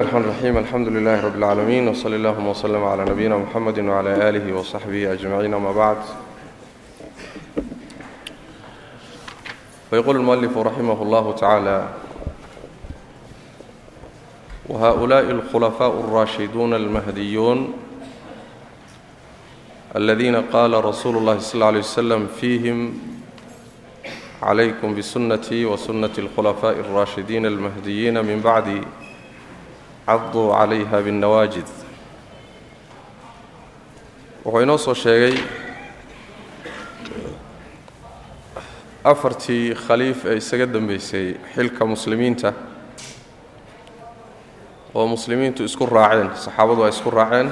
الرحمن الرحيم الحمد لله رب العالمين وصلى اللهم وسلم على نبينا محمد وعلى آله وصحبه أجمعين أما بعد ويقول المؤلف رحمه الله تعالى وهؤلاء الخلفاء الراشدون المهديون الذين قال رسول الله صلى الله عليه وسلم فيهم عليكم بسنتي وسنة الخلفاء الراشدين المهديين من بعدي caduu calayha binnawaajid. Wuxuu inoo soo sheegay afartii khaliif ee isaga dambeysay xilka muslimiinta oo muslimiintu isku raaceen saxaabadu ay isku raaceen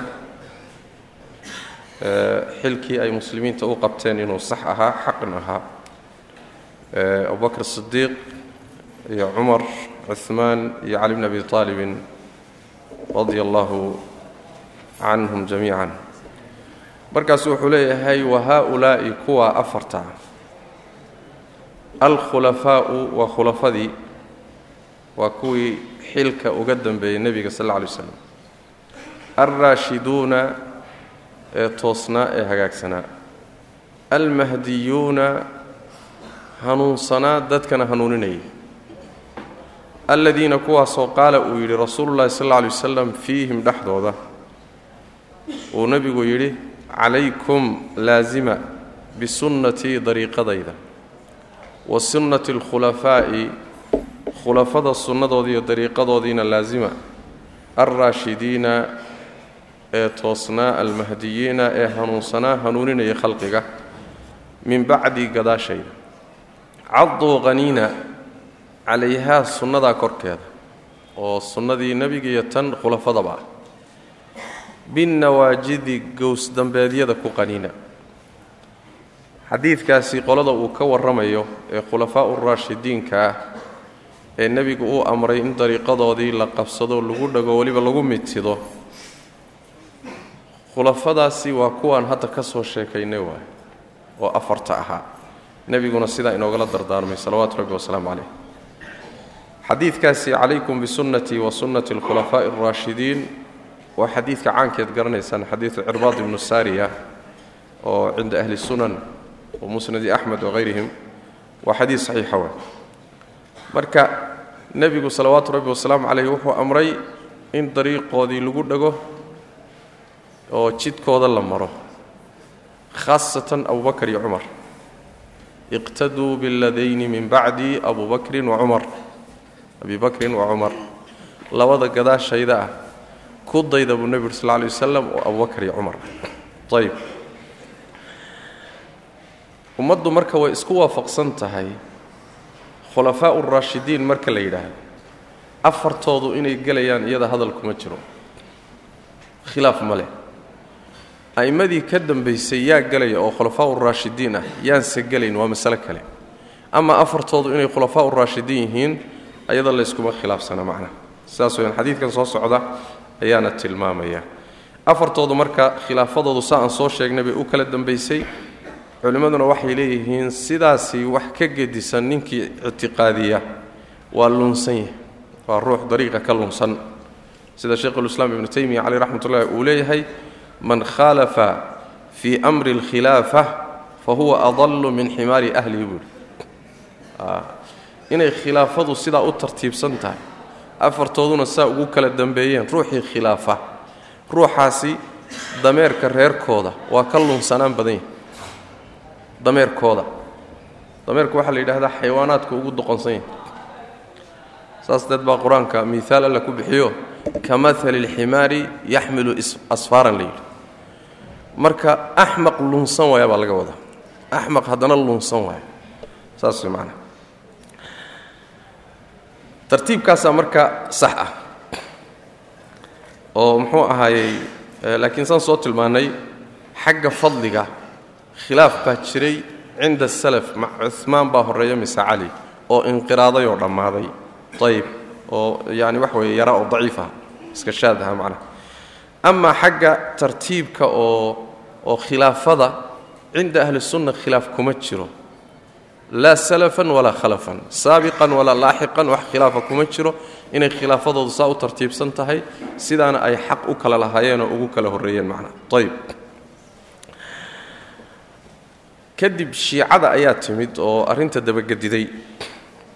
xilkii ay muslimiinta u qabteen inuu sax ahaa xaqin ahaa. Abubakr sidiiq iyo cumar cuhmaan iyo cali bn abi aalibin radia allahu canhum jamiican markaasu wuxuu leeyahay wa haa-ulaa'i kuwa afarta. Alkhulafaa'u waa khulafadii waa kuwii xilka uga dambeeyey nebiga sal alla alay slam alraashiduuna ee toosnaa ee hagaagsanaa almahdiyuuna hanuunsanaa dadkana hanuuninayay aladiina kuwaasoo qaala uu yidhi rasuulullahi sal alla alay wasalam fiihim dhexdooda. Uu nebigu yidhi calaykum laasima bisunnatii dariiqadayda wa sunnati alkhulafaa'i khulafada sunnadoodiiyo dariiqadoodiina laasima alraashidiina ee toosnaa almahdiyiina ee hanuunsanaa hanuuninaya khalqiga min bacdi gadaashayda. Caduu qaniina calayhaa sunnadaa korkeeda oo sunnadii nebiga iyo tan khulafadaba. Ah binnawaajidi gowsdambeedyada ku qaniina. Xadiidkaasi qolada uu ka warramayo ee khulafaa'u raashidiinka ee nebigu uu amray in dariiqadoodii la qabsado lagu dhago weliba lagu midsido khulafadaasi waa kuwaan hadda ka soo sheekaynay waay oo afarta ahaa. Nebiguna sidaa inoogala dardaarmay. Salawaatu rabbi wasalaamu caleyh xadiidkaasi calaykum bisunnatii wa sunnati alkhulafaa'i alraashidiin waa xadiidka caankeed garanaysaan xadiidu cirbaad ibnu saariya oo cinda ahli sunan wa musnadi axmed wahayrihim waa xadiid saxiixa wa marka nebigu salawaatu rabbi wasalaamu caleyh wuxuu amray in dariiqoodii lagu dhago oo jidkooda la maro khaasatan abubakar iyo cumar. Iqtaduu biladayni min bacdi abu bakrin wa cumar abi bakrin wa cumar labada gadaashayda ah ku dayda buu nebi uri sal lay wasalam oo abubakar iyo cumar ayb ummaddu marka way isku waafaqsan tahay. Khulafaa'u raashidiin marka la yidhaahdo. Afartoodu inay gelayaan iyada hadal kuma jiro. Khilaaf ma leh. A'immadii ka dambaysay yaa gelaya oo khulafaa'u raashidiin ah yaanse gelayn waa masale kale. Ama afartoodu inay khulafaa'u raashidiin yihiin ayada layskuma khilaafsana macnaha sidaas weyaan xadiidkan soo socda ayaana tilmaamaya. Afartoodu marka khilaafadoodu saa aan soo sheegnay bay u kala dambaysay. Culimmaduna waxay leeyihiin sidaasi wax ka gedisan ninkii ictiqaadiya waa lunsan yahay waa ruux dariiqa ka lunsan. Sida sheikhulislaam ibnu taymiya caleyh raxmatullahi uu leeyahay man khaalafa fii amri alkhilaafa fa huwa adallu min ximaari ahlihi buuhi inay khilaafadu sidaa u tartiibsan tahay. Afartooduna saa ugu kala dambeeyeen ruuxii khilaafa. Ruuxaasi dameerka reerkooda waa ka lunsanaan badan yahay. Dameerkooda. Dameerka waxaa la yidhahdaa xayawaanaadka ugu doqonsan yahay. Saas deed baa qur'aanka miihaal alla ku bixiyo. Ka mahali alximaari yaxmilu asfaaran la yidhi. Marka axmaq lunsan waaya baa laga wadaa. Axmaq haddana lunsan waaya. Saas way macnaa tartiibkaasaa marka sax ah. Oo muxuu ahaayey laakiin saan soo tilmaannay xagga fadliga khilaaf baa jiray cinda salaf cumaan baa horreeya mise cali oo inqiraaday oo dhammaaday. Ayib oo yaani wax weeye yara oo daciif ah iska shaad aha macnaha amaa xagga tartiibka oo oo khilaafada cinda ahli sunna khilaaf kuma jiro laa salafan walaa khalafan saabiqan walaa laaxiqan wax khilaafa kuma jiro. inay khilaafadoodu saa u tartiibsan tahay sidaana ay xaq u kala lahaayeen oo ugu kala horreeyeen macnaha ayb kadib shiicada ayaa timid oo arrinta dabagediday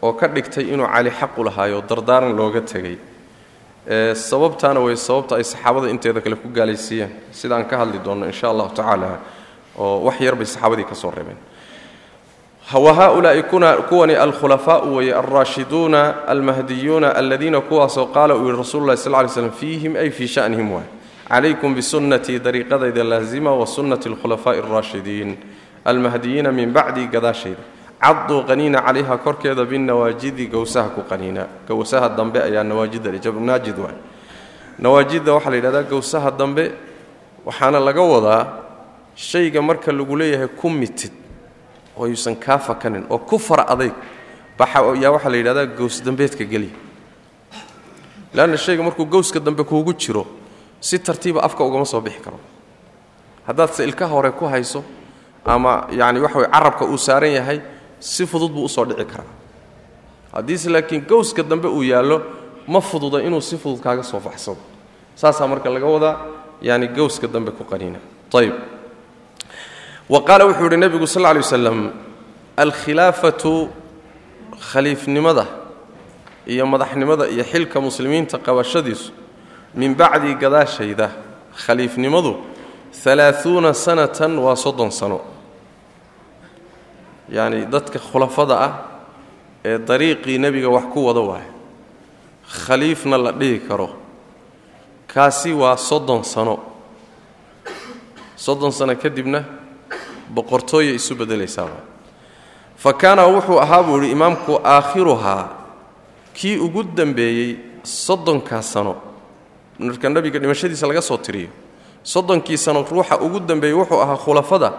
oo ka dhigtay inuu cali xaq u lahaayo dardaaran looga tegay. Sababtaana way sababta ay saxaabada inteeda kale ku gaalaysiiyeen. Sidaan ka hadli doonno insha allahu tacaala oo wax yar bay saxaabadii ka soo reebeen wa haulaai kuwani alkhulafaau weye alraashiduuna almahdiyuuna aladiina kuwaasoo qaala uu yihi rasulu lahi ly slm fiihim ay fii shanihim waay calaykum bisunnatii dariiqadayda laazima wa sunnati alkhulafaa'i alraashidiin almahdiyiina min bacdi gadaashayda caduu qaniina calayha korkeeda binawaajidi gowsaha ku qaniina gowsaha dambe ayaa nawaajida naajid waay nawaajidda waxaa la yidhahdaa gowsaha dambe waxaana laga wadaa shayga marka lagu leeyahay ku mitid oo yuusan kaa fakanin oo ku fara adayg yaa waxaa la yidhahdaa gows dambeedka geliya leanna shayga markuu gowska dambe kuugu jiro si tartiiba afka ugama soo bixi karo. Haddaadse ilkaha hore ku hayso ama yacni waxa carabka uu saaran yahay si fudud buu u soo dhici karaa. Haddiise laakiin gowska dambe uu yaallo ma fududa inuu si fudud kaaga soo baxsado. Saasaa marka laga wadaa yani gowska dambe ku qaniina. Ayb wa qaala wuxuu yidhi nebigu sal lla lay waslam alkhilaafatu khaliifnimada iyo madaxnimada iyo xilka muslimiinta qabashadiisu min bacdi gadaashayda khaliifnimadu alaaثuuna sanatan waa soddon sano yacni dadka khulafada ah ee dariiqii nebiga wax ku wada waayo khaliifna la dhihi karo kaasi waa soddon sano soddon sano kadibna boqortooya isu beddelaysaaba fa kaana wuxuu ahaa buu yidhi imaamku aakhiruhaa kii ugu dambeeyey soddonkaa sano. Marka nebiga dhimashadiisa laga soo tiriyo soddonkii sano ruuxa ugu dambeeyey wuxuu ahaa khulafada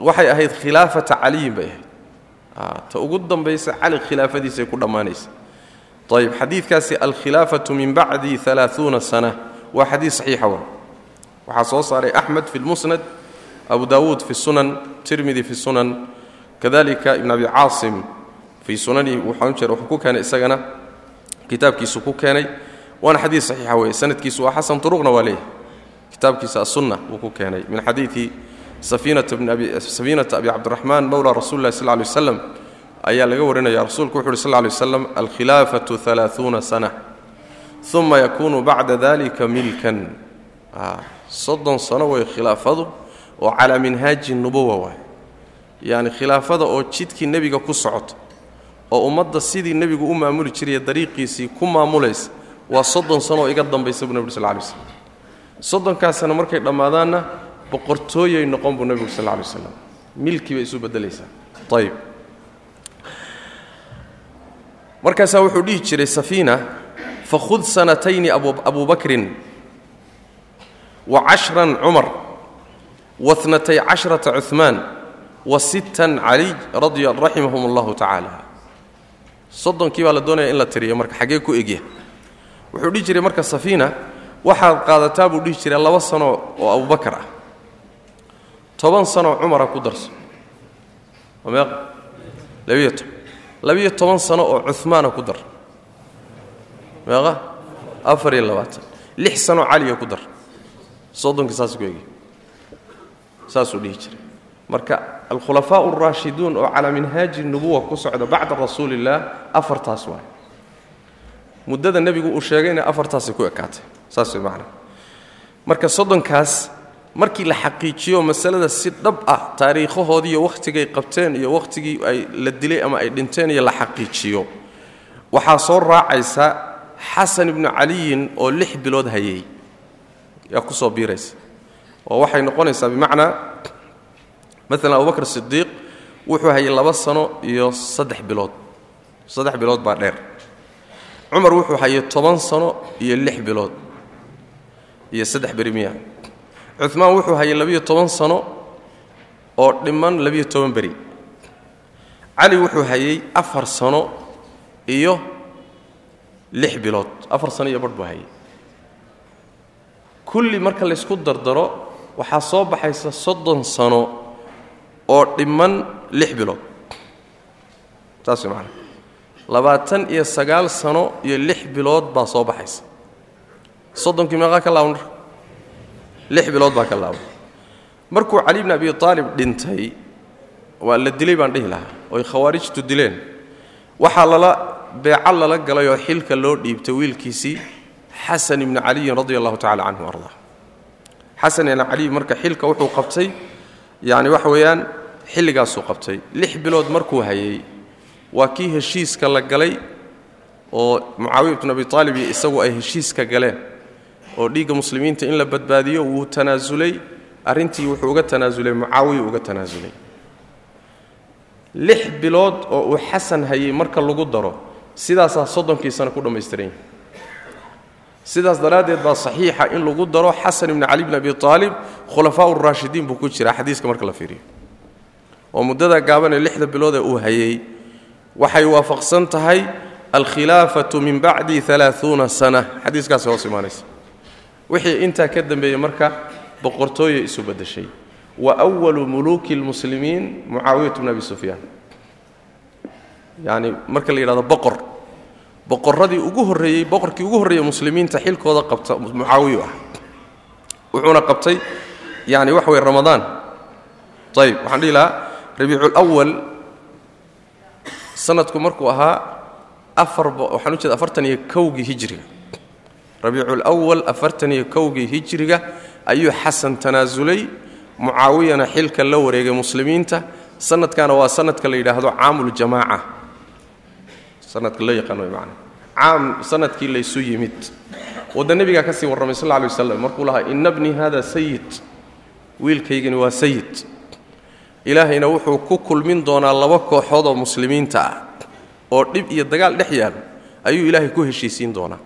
waxay ahayd khilaafata caliyin bay ahayd. Ta ugu dambaysa cali khilaafadiisay ku dhammaanaysa. Ayb xadiidkaasi alkhilaafatu min bacdi alaaثuuna sana waa xadiid saxiixa wa waxaa soo saaray axmed fi lmusnad abu dawuud fi sunan tirmidi fi sunan kadalika ibn abi caasim fii sunanihi wuxuu jeer wuxuu ku keenay isagana kitaabkiisu ku keenay. Waana xadiid saxiixa weeye sanadkiisu waa xasan turuqna waa leeyahay. Kitaabkiisa asunna wuu ku keenay. Min xadiidi safiinata abi cabdiraxmaan mowla rasuli lah sl waslam ayaa laga warinaya. Rasuulku wuxu uhi sl lay waslam alkhilaafatu alaaثuuna sana uma yakunu bacda dalika milkan. Soddon sano way khilaafadu oo calaa minhaaji nubuwa waay. Yacni khilaafada oo jidkii nebiga ku socota oo ummadda sidii nebigu u maamuli jiraya dariiqiisii ku maamulaysa waa soddon sano oo iga dambaysa buu nebig sl lay slam soddonkaas markay dhammaadaanna boqortooyay noqon buu nebigu sal lay waslam milkii bay isu beddelaysaa. Ayb markaasaa wuxuu dhihi jiray safiina fakhud sanatayni abu bakrin wa cashran cumar wa natay cashrata cuhmaan wa sittan caliy raximahum allahu tacaala soddonkii baa la doonaya in la tiriyo marka xaggee ku egya wuxuu dhihi jiray marka safiina waxaad qaadataa buu dhihi jiray laba sano oo abubakar ah toban sanoo cumara ku darso labiyo toban sano oo cumaana ku dar meeqa afar iyo labaatan lix sanoo caliya ku dar soddonkii saas ku egi saasuu dhihi jiray. Marka alkhulafaa alraashiduun oo calaa minhaaji nubuwa ku socda bacda rasuuli illaah afartaas waay. Muddada nebigu uu sheegayna afartaasay ku ekaatay. Saas way macana marka soddonkaas markii la xaqiijiyo masalada si dhab ah taariikhahoodii iyo wakhtigay qabteen iyo wakhtigii ay la dilay ama ay dhinteen iyo la xaqiijiyo waxaa soo raacaysa xasan ibnu caliyin oo lix bilood hayay. Yaa ku soo biiraysa oo waxay noqonaysaa bimacnaa maalan abubakr sidiiq wuxuu hayay laba sano iyo saddex bilood. Saddex bilood baa dheer. Cumar wuxuu hayay toban sano iyo lix bilood iyo saddex beri miya cumaan wuxuu hayay labiyo toban sano oo dhiman labiyo toban beri. Cali wuxuu hayay afar sano iyo lix bilood. Afar sano iyo barh buu hayay. Kulli marka laysku dardaro waxaa soo baxaysa soddon sano oo dhiman lix bilood. Saas way macana labaatan iyo sagaal sano iyo lix bilood baa soo baxaysa. Soddonkii meeqaa ka laaban marka. Lix bilood baa ka laaban. Markuu cali bni abi aalib dhintay waa la dilay baan dhihi lahaa oy khawaarijtu dileen. Waxaa lala beeco lala galay oo xilka loo dhiibtay wiilkiisii xasan ibni caliyin radi allahu tacala canhu ardaa xasan ibni caliy marka xilka wuxuu qabtay yani waxa weeyaan xilligaasuu qabtay. Lix bilood markuu hayay waa kii heshiiska la galay oo mucaawiya bnu abi aalib iyo isagu ay heshiiska galeen oo dhiigga muslimiinta in la badbaadiyo wuu tanaasulay arrintii wuxuu uga tanaasulay mucaawiya uga tanaasulay lix bilood oo uu xasan hayay marka lagu daro sidaasaa soddonkii sano ku dhammaystiran yahay sidaas daraaddeed baa saxiixa in lagu daro xasan ibni cali bni abi aalib khulafaa uraashidiin buu ku jiraa xadiiska marka la fiiriyo. Oo muddada gaaban ee lixda bilood ee uu hayay waxay waafaqsan tahay alkhilaafatu min bacdi alaaثuuna sana. Xadiiskaasi hoos imaanaysa. Wixii intaa ka dambeeyey marka boqortooye isu beddeshay. Wa walu muluuki اlmuslimiin mucaawiyat bn abi sufyaan. Yacni marka la yidhahdo boqor boqorradii ugu horreeyey boqorkii ugu horreeyey muslimiinta xilkooda qabta mucaawiyu ah. Wuxuuna qabtay yani waxa weye ramadaan. Ayib waxaan dhihi lahaa rabiiculawal sanadku markuu ahaa afar waxaan u jeeda afartan iyo kowgii hijriga. Rabiiculawal afartan iyo kowgii hijriga ayuu xasan tanaasulay mucaawiyana xilka la wareegay muslimiinta. Sanadkana waa sanadka la yidhaahdo caamuljamaaca sanadka loo yaqaan man caam sannadkii laysu yimid. Wadda nebigaa ka sii warramay sal lay waslam markuu lahaa ina bni hada sayid wiilkaygani waa sayid ilaahayna wuxuu ku kulmin doonaa laba kooxood oo muslimiinta ah oo dhib iyo dagaal dhex yaal ayuu ilaahay ku heshiisiin doonaa.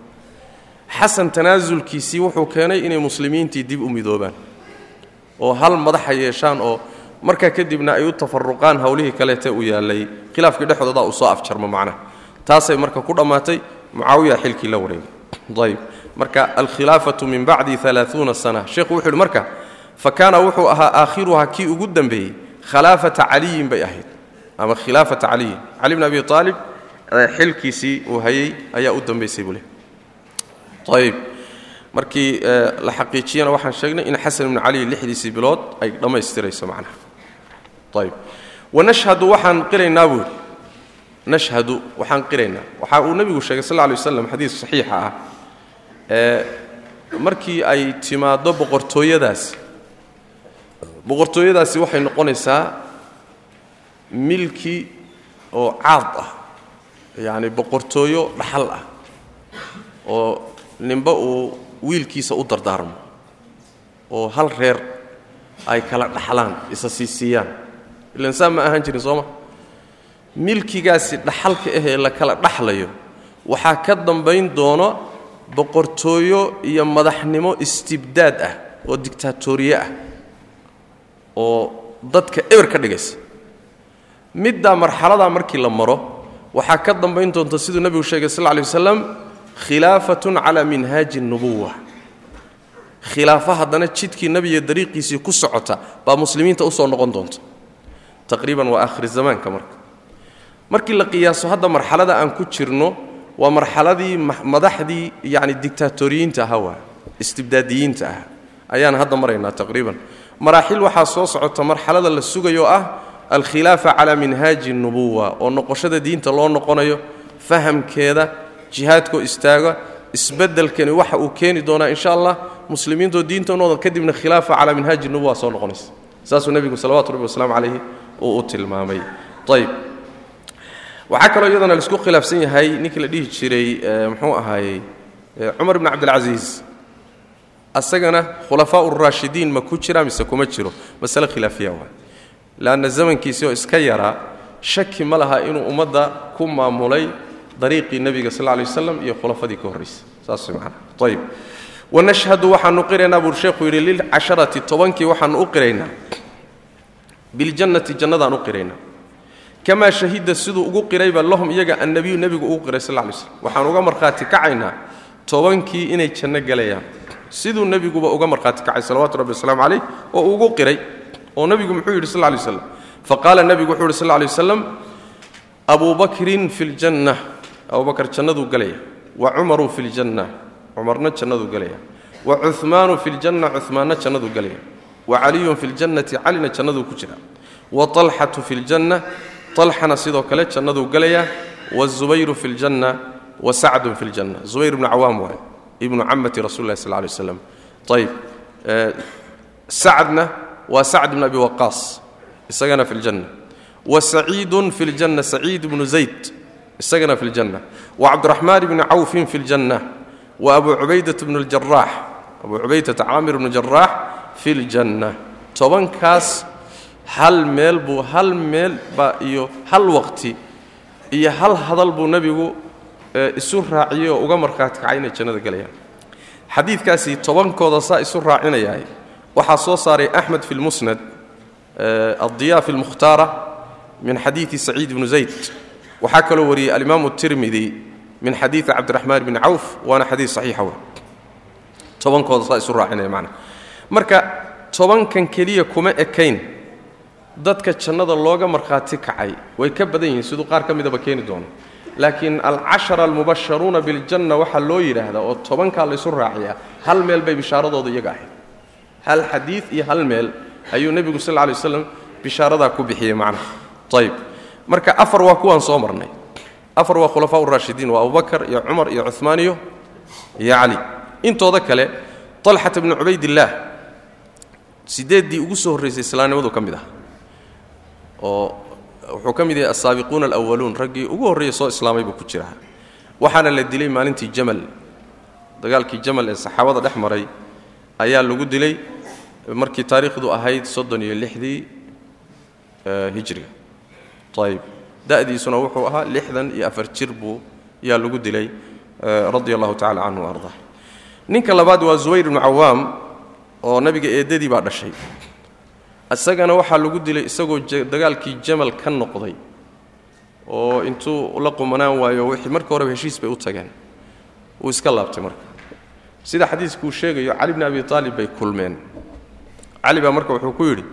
Xasan tanaasulkiisii wuxuu keenay inay muslimiintii dib u midoobaan oo hal madaxa yeeshaan oo markaa kadibna ay u tafaruqaan howlihii kaleete u yaallay khilaafkii dhexdooda uu soo afjarmo macnaha taasay marka ku dhammaatay mucaawiya xilkii la wareegay. Ayb marka alkhilaafatu min bacdi alaaثuuna sana. Sheekhu wuxu uhi marka fa kaana wuxuu ahaa aakhiruhaa kii ugu dembeeyey khilaafata caliyin bay ahayd. Ama khilaafata caliyin. Cali bn abi aalib xilkiisii uu hayay ayaa u dambaysay buu leh ayb markii la xaqiijiyana waxaan sheegnay in xasan ibnu cali lixdiisii bilood ay dhammaystirayso macnaha. Ayb wanashhadu waxaan qiraynaa buuri nashhadu waxaan qiraynaa waxa uu nebigu sheegay sal lay waslam xadiis saxiixa ah. Ee markii ay timaaddo boqortooyadaasi boqortooyadaasi waxay noqonaysaa milki oo caad ah. Yacni boqortooyo dhaxal ah oo ninba uu wiilkiisa u dardaarmo oo hal reer ay kala dhaxlaan isa siisiiyaan ilan saa ma ahaan jirin sooma milkigaasi dhaxalka ahee la kala dhaxlayo waxaa ka dambayn doono boqortooyo iyo madaxnimo istibdaad ah oo digtaatoriye ah oo dadka eber ka dhigaysa. Middaa marxaladaa markii la maro waxaa ka dambayn doonta siduu nebigu sheegay sal lay wasalam khilaafatun calaa minhaaji nubuwa khilaafo haddana jidkii nebiga dariiqiisii ku socota baa muslimiinta u soo noqon doonta. Taqriiban waa aakhiri zamaanka marka markii la qiyaaso hadda marxalada aan ku jirno waa marxaladii madaxdii yacni dictaatoriyiinta ahaa waa istibdaadiyiinta ah ayaan hadda maraynaa taqriiban. Maraaxil waxaa soo socota marxalada la sugayo ah alkhilaafa calaa minhaaji nubuwa oo noqoshada diinta loo noqonayo fahamkeeda jihaadkoo istaaga isbeddelkani waxa uu keeni doonaa insha allah muslimiintoo diintanooda kadibna khilaafa calaa minhaaji nubuwa soo noqonaysa. Saasuu nebigu salawatu rabbi wasalaamu calayhi uu u tilmaamay. Ayb waxaa kaloo iyadana la isku khilaafsan yahay ninkii la dhihi jiray muxuu ahaayey cumar ibn cabdilcasiis asagana khulafaa uraashidiin ma ku jira mise kuma jiro? Masale khilaafiya waa. Leanna zamankiisii oo iska yaraa shaki ma laha inuu ummadda ku maamulay dariiqii nebiga sal lay waslam iyo khulafadii ka horraysay saas man ayb wanashhadu waxaanu qiraynaa buu sheekhu yidhi lilcasharati tobankii waxaanu u qiraynaa biljannati jannadaan u qiraynaa kamaa shahida siduu ugu qirayba lahum iyaga annabiyu nebigu ugu qiray sal lay slm waxaan uga markhaati kacaynaa tobankii inay janno galayaan. Siduu nebiguba uga markhaati kacay salawatu rabbi wasalaamu calayh oo ugu qiray oo nebigu muxuu yidhi sal lay waslam faqaala nebigu wuxuu yidhi sal lay waslam abu fi ljanna abubakar jannaduu gelaya wa cumaru fi ljanna cumarna jannaduu gelaya wa cuhmaanu fi ljanna cuhmaanna jannaduu gelaya wa caliyun fi ljannati calina jannaduu ku jira. Wa talxatu fi ljanna talxana sidoo kale jannaduu gelaya wazubayru fi ljanna wa sacdun fi ljanna zubayr ibnu cawaam waay ibnu camati rasuli lahi sal lay waslam ayib sacdna waa sacd ibn abi waqaas isagana fi ljanna wa saciidun fi ljanna saciid ibnu zayd isagana fi ljanna wa cabdiraxmaan ibni cawfin fi ljanna wa abu cubaydat bnu ljaraax abu cubaydata caamir bnu jaraax fi ljanna tobankaas hal meel buu hal meel baa iyo hal waqti iyo hal hadal buu nebigu isu raaciyey oo uga markhaati kacay inay jannada gelayaan. Xadiidkaasi tobankooda saa isu raacinayahay. Waxaa soo saaray axmed fi lmusnad addiya fi lmukhtaara min xadiidi saciid bnu zayd. Waxaa kaloo wariyey alimaamu tirmidi min xadiidi cabdiraxmaan bni cawf waana xadiid saxiixa wey tobankooda saa isu raacinaya macna. Marka tobankan keliya kuma ekayn dadka jannada looga markhaati kacay. Way ka badan yihiin siduu qaar ka midaba keeni doono. Laakiin alcashara almubasharuuna biljanna waxaa loo yidhaahdaa oo tobankaa laysu raaciyaa hal meel bay bishaaradooda iyaga ahayd. Hal xadiid iyo hal meel ayuu nebigu sal lay waslam bishaaradaa ku bixiyey macnaha. Ayib marka afar waa kuwaan soo marnay. Afar waa khulafaa uraashidiin waa abubakar iyo cumar iyo cumaan iyo iyo cali intooda kale talxata bnu cubaydillaah sideeddii ugu soo horraysay islaamnimadu ka mid ah oo wuxuu ka mid yahay asaabiquuna alawaluun raggii ugu horreeyey soo islaamay buu ku jiraa. Waxaana la dilay maalintii jamal. Dagaalkii jamal ee saxaabada dhex maray ayaa lagu dilay markii taariikhdu ahayd soddon iyo lixdii hijriga. Ayib da'diisuna wuxuu ahaa lixdan iyo afar jir buu yaa lagu dilay radia allahu tacala canhu wa ardaa ninka labaad waa zubayr ibnu cawaam oo nabiga eeddadii baa dhashay isagana waxaa lagu dilay isagoo dagaalkii jamal ka noqday oo intuu la qumanaan waayo wixii marka horeba heshiis bay u tageen. Wuu iska laabtay marka. Sida xadiiskuu sheegayo cali bni abi aalib bay kulmeen. Cali baa marka wuxuu ku yidhi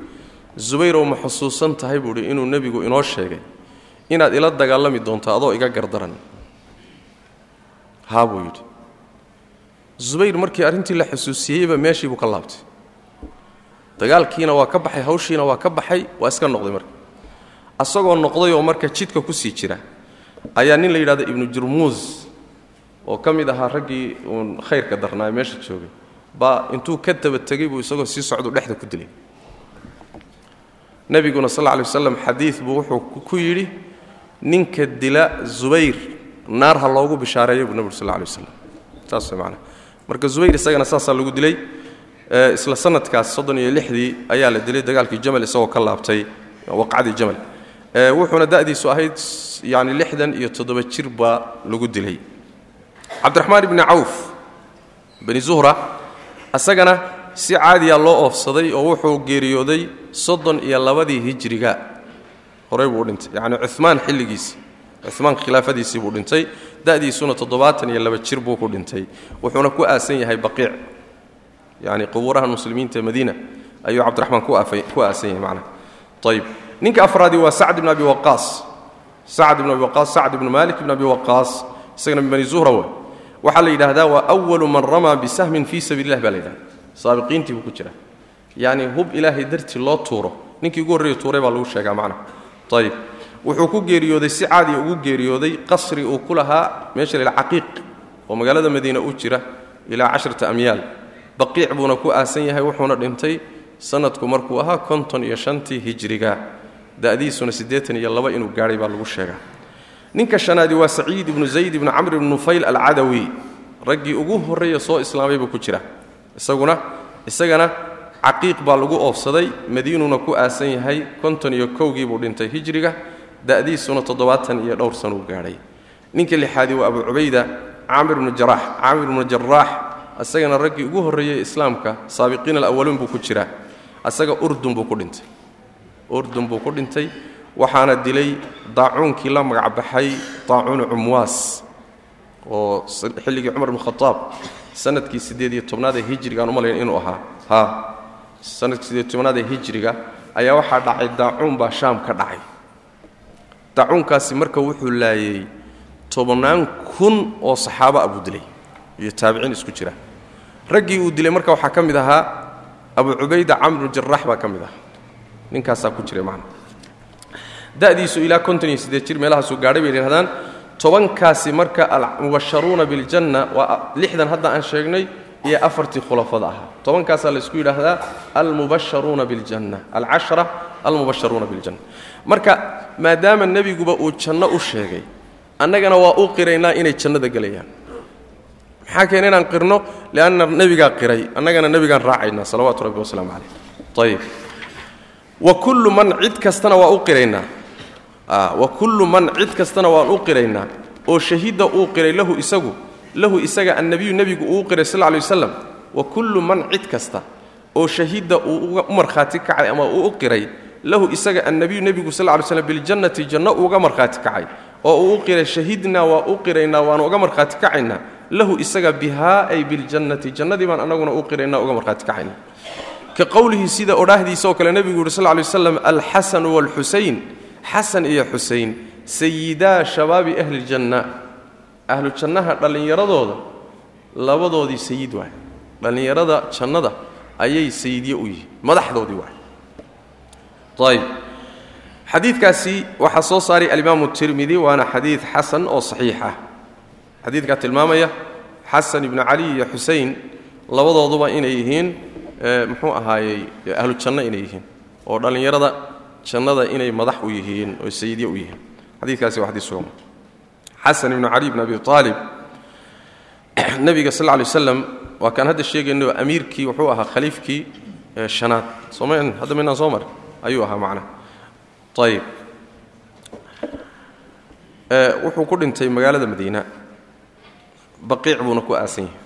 zubayrow ma xusuusan tahay buu idhi inuu nebigu inoo sheegay. Inaad ila dagaalami doonto adoo iga gardaran. Haa buu yidhi. Zubayr markii arrintii la xusuusiyeyba meeshii buu ka laabtay dagaalkiina waa ka baxay hawshiina waa ka baxay waa iska noqday marka. Asagoo noqday oo marka jidka ku sii jira ayaa nin la yidhahdo ibnu jurmuus oo ka mid ahaa raggii uun khayrka darnaa meesha joogay baa intuu ka daba tegey buu isagoo sii socdu dhexda ku dilay. Nebiguna sal lla lay xadiid buu wuxuu ku yidhi ninka dila zubayr naar ha loogu bishaareeya buu nebigu sal lla lay saas way macana marka zubayr isagana saasaa lagu dilay isla sanadkaas soddon iyo lixdii ayaa la dilay dagaalkii jamal isagoo ka laabtay waqcadii jamal. Wuxuuna da'diisu ahayd yani lixdan iyo toddoba jir baa lagu dilay. Cabdiraxmaan ibni cawf bani zuhra isagana si caadiya loo oofsaday oo wuxuu geeriyooday soddon iyo labadii hijriga. Horey buu dhintay yacni cumaan xilligiisii cumaan khilaafadiisii buu dhintay. Da'diisuna toddobaatan iyo laba jir buu ku dhintay. Wuxuuna ku aasan yahay baqiic yani qubuuraha muslimiinta madiina ayuu cabdiraxmaan ku aasan yahay macnaha. Ayib ninka afraadii waa sacd ibn abi waqaas. Sacd ibn abi waqaas sacd ibnu malik ibn abi waqaas isagana min zuhra wey waxaa la yidhaahdaa waa awalu man ramaa bisahmin fii sabiili lah baa la yidhahda saabiqiintii buu ku jira yacni hub ilaahay dartii loo tuuro. Ninkii ugu horreeya tuuray baa lagu sheegaa macnaha. Ayib wuxuu ku geeriyooday si caadiya ugu geeriyooday qasri uu ku lahaa meesha la caqiiq oo magaalada madiina u jira ilaa cashrata amyaal baqiic buuna ku aasan yahay wuxuuna dhintay sanadku markuu ahaa konton iyo shantii hijriga da'diisuna siddeetan iyo laba inuu gaadhay baa lagu sheegaa. Ninka shanaadi waa saciid ibnu zayd ibnu camr ibnu nufayl alcadawi. Raggii ugu horreeya soo islaamay buu ku jira. Isaguna isagana caqiiq baa lagu oofsaday madiinuuna ku aasan yahay konton iyo kowgii buu dhintay hijriga da'diisuna toddobaatan iyo dhowr sanuu gaadhay. Ninka lixaadii waa abu cubayda caamir ibnu jaraax caamir ibnu jaraax isagana raggii ugu horreeyey islaamka saabiqiin alawaluun buu ku jiraa. Isaga urdun buu ku dhintay. Urdun buu ku dhintay waxaana dilay daacuunkii la magacbaxay daacuunu cumwaas oo xilligii cumar bn khaaab sannadkii siddeed iyo tobnaad ee hijriga aan umalayn inuu ahaa. Ha sannadkii siddeed tobnaad ee hijriga ayaa waxaa dhacay daacuun baa shaam ka dhacay. Dacuunkaasi marka wuxuu laayey tobannaan kun oo saxaabo ah buu dilay iyo taabiciin isku jira raggii uu dilay marka waxaa ka mid ahaa abu cubayda camr bnu jaraax baa ka mid ahaa ninkaasaa ku jiray macna. Da'diisu ilaa konton iyo siddeed jir meelahaasuu gaadhay bay yidhahdaan tobankaasi marka almubasharuuna biljanna waa lixdan hadda aan sheegnay iyo afartii khulafada ahaa. Tobankaasaa laysku yidhaahdaa almubasharuuna biljanna. Alcashara almubasharuuna biljanna. Marka maadaama nebiguba uu janno u sheegay annagana waa u qiraynaa inay jannada gelayaan maxaa keena inaan qirno? Lianna nebigaa qiray. Annagana nebigaan raacaynaa salawaatu rabbi wasalaamu calayh. Ayib wa kullu man cid kastana waa u qiraynaa wa kullu man cid kastana waan u qiraynaa oo shahida uu qiray lahu isagu lahu isaga annabiyu nebigu uu qiray sal lay waslam wa kullu man cid kasta oo shahida uu u markhaati kacay ama uu u qiray lahu isaga annabiyu nebigu sal lay slam biljannati janno uuga markhaati kacay. Oo uu u qiray shahidnaa waa u qiraynaa waanu uga markhaati kacaynaa lahu isaga bihaa biljannati jannadii baan annaguna u qiraynaa uga markhaati kacaynaa ka qowlihi sida odhaahdiisa oo kale nebigu yuhi sal lay waslam alxasanu waalxusayn xasan iyo xusayn sayidaa shabaabi ahli ljanna ahlu jannaha dhallinyaradooda labadoodii sayid waay. Dhallinyarada jannada ayay sayidye u yihiin madaxdoodii waay. Ayb xadiidkaasi waxaa soo saaray alimaamu tirmidi waana xadiid xasan oo saxiix ah xadiidkaa tilmaamaya xasan ibnu cali iyo xusein labadooduba inay yihiin muxuu ahaayey ahlu janno inay yihiin oo dhallinyarada jannada inay madax u yihiin oo sayidye u yihiin. Xadiikaasi waa xadiis sugan. Xasan ibnu cali bn abi aalib nebiga sal lla waslam waa kaan hadda sheegayno amiirkii wuxuu ahaa khaliifkii shanaad. Sooma hadda maynaan soo marin. Ayuu ahaa macnaha ayib wuxuu ku dhintay magaalada madiina baqiic buuna ku aasan yahay.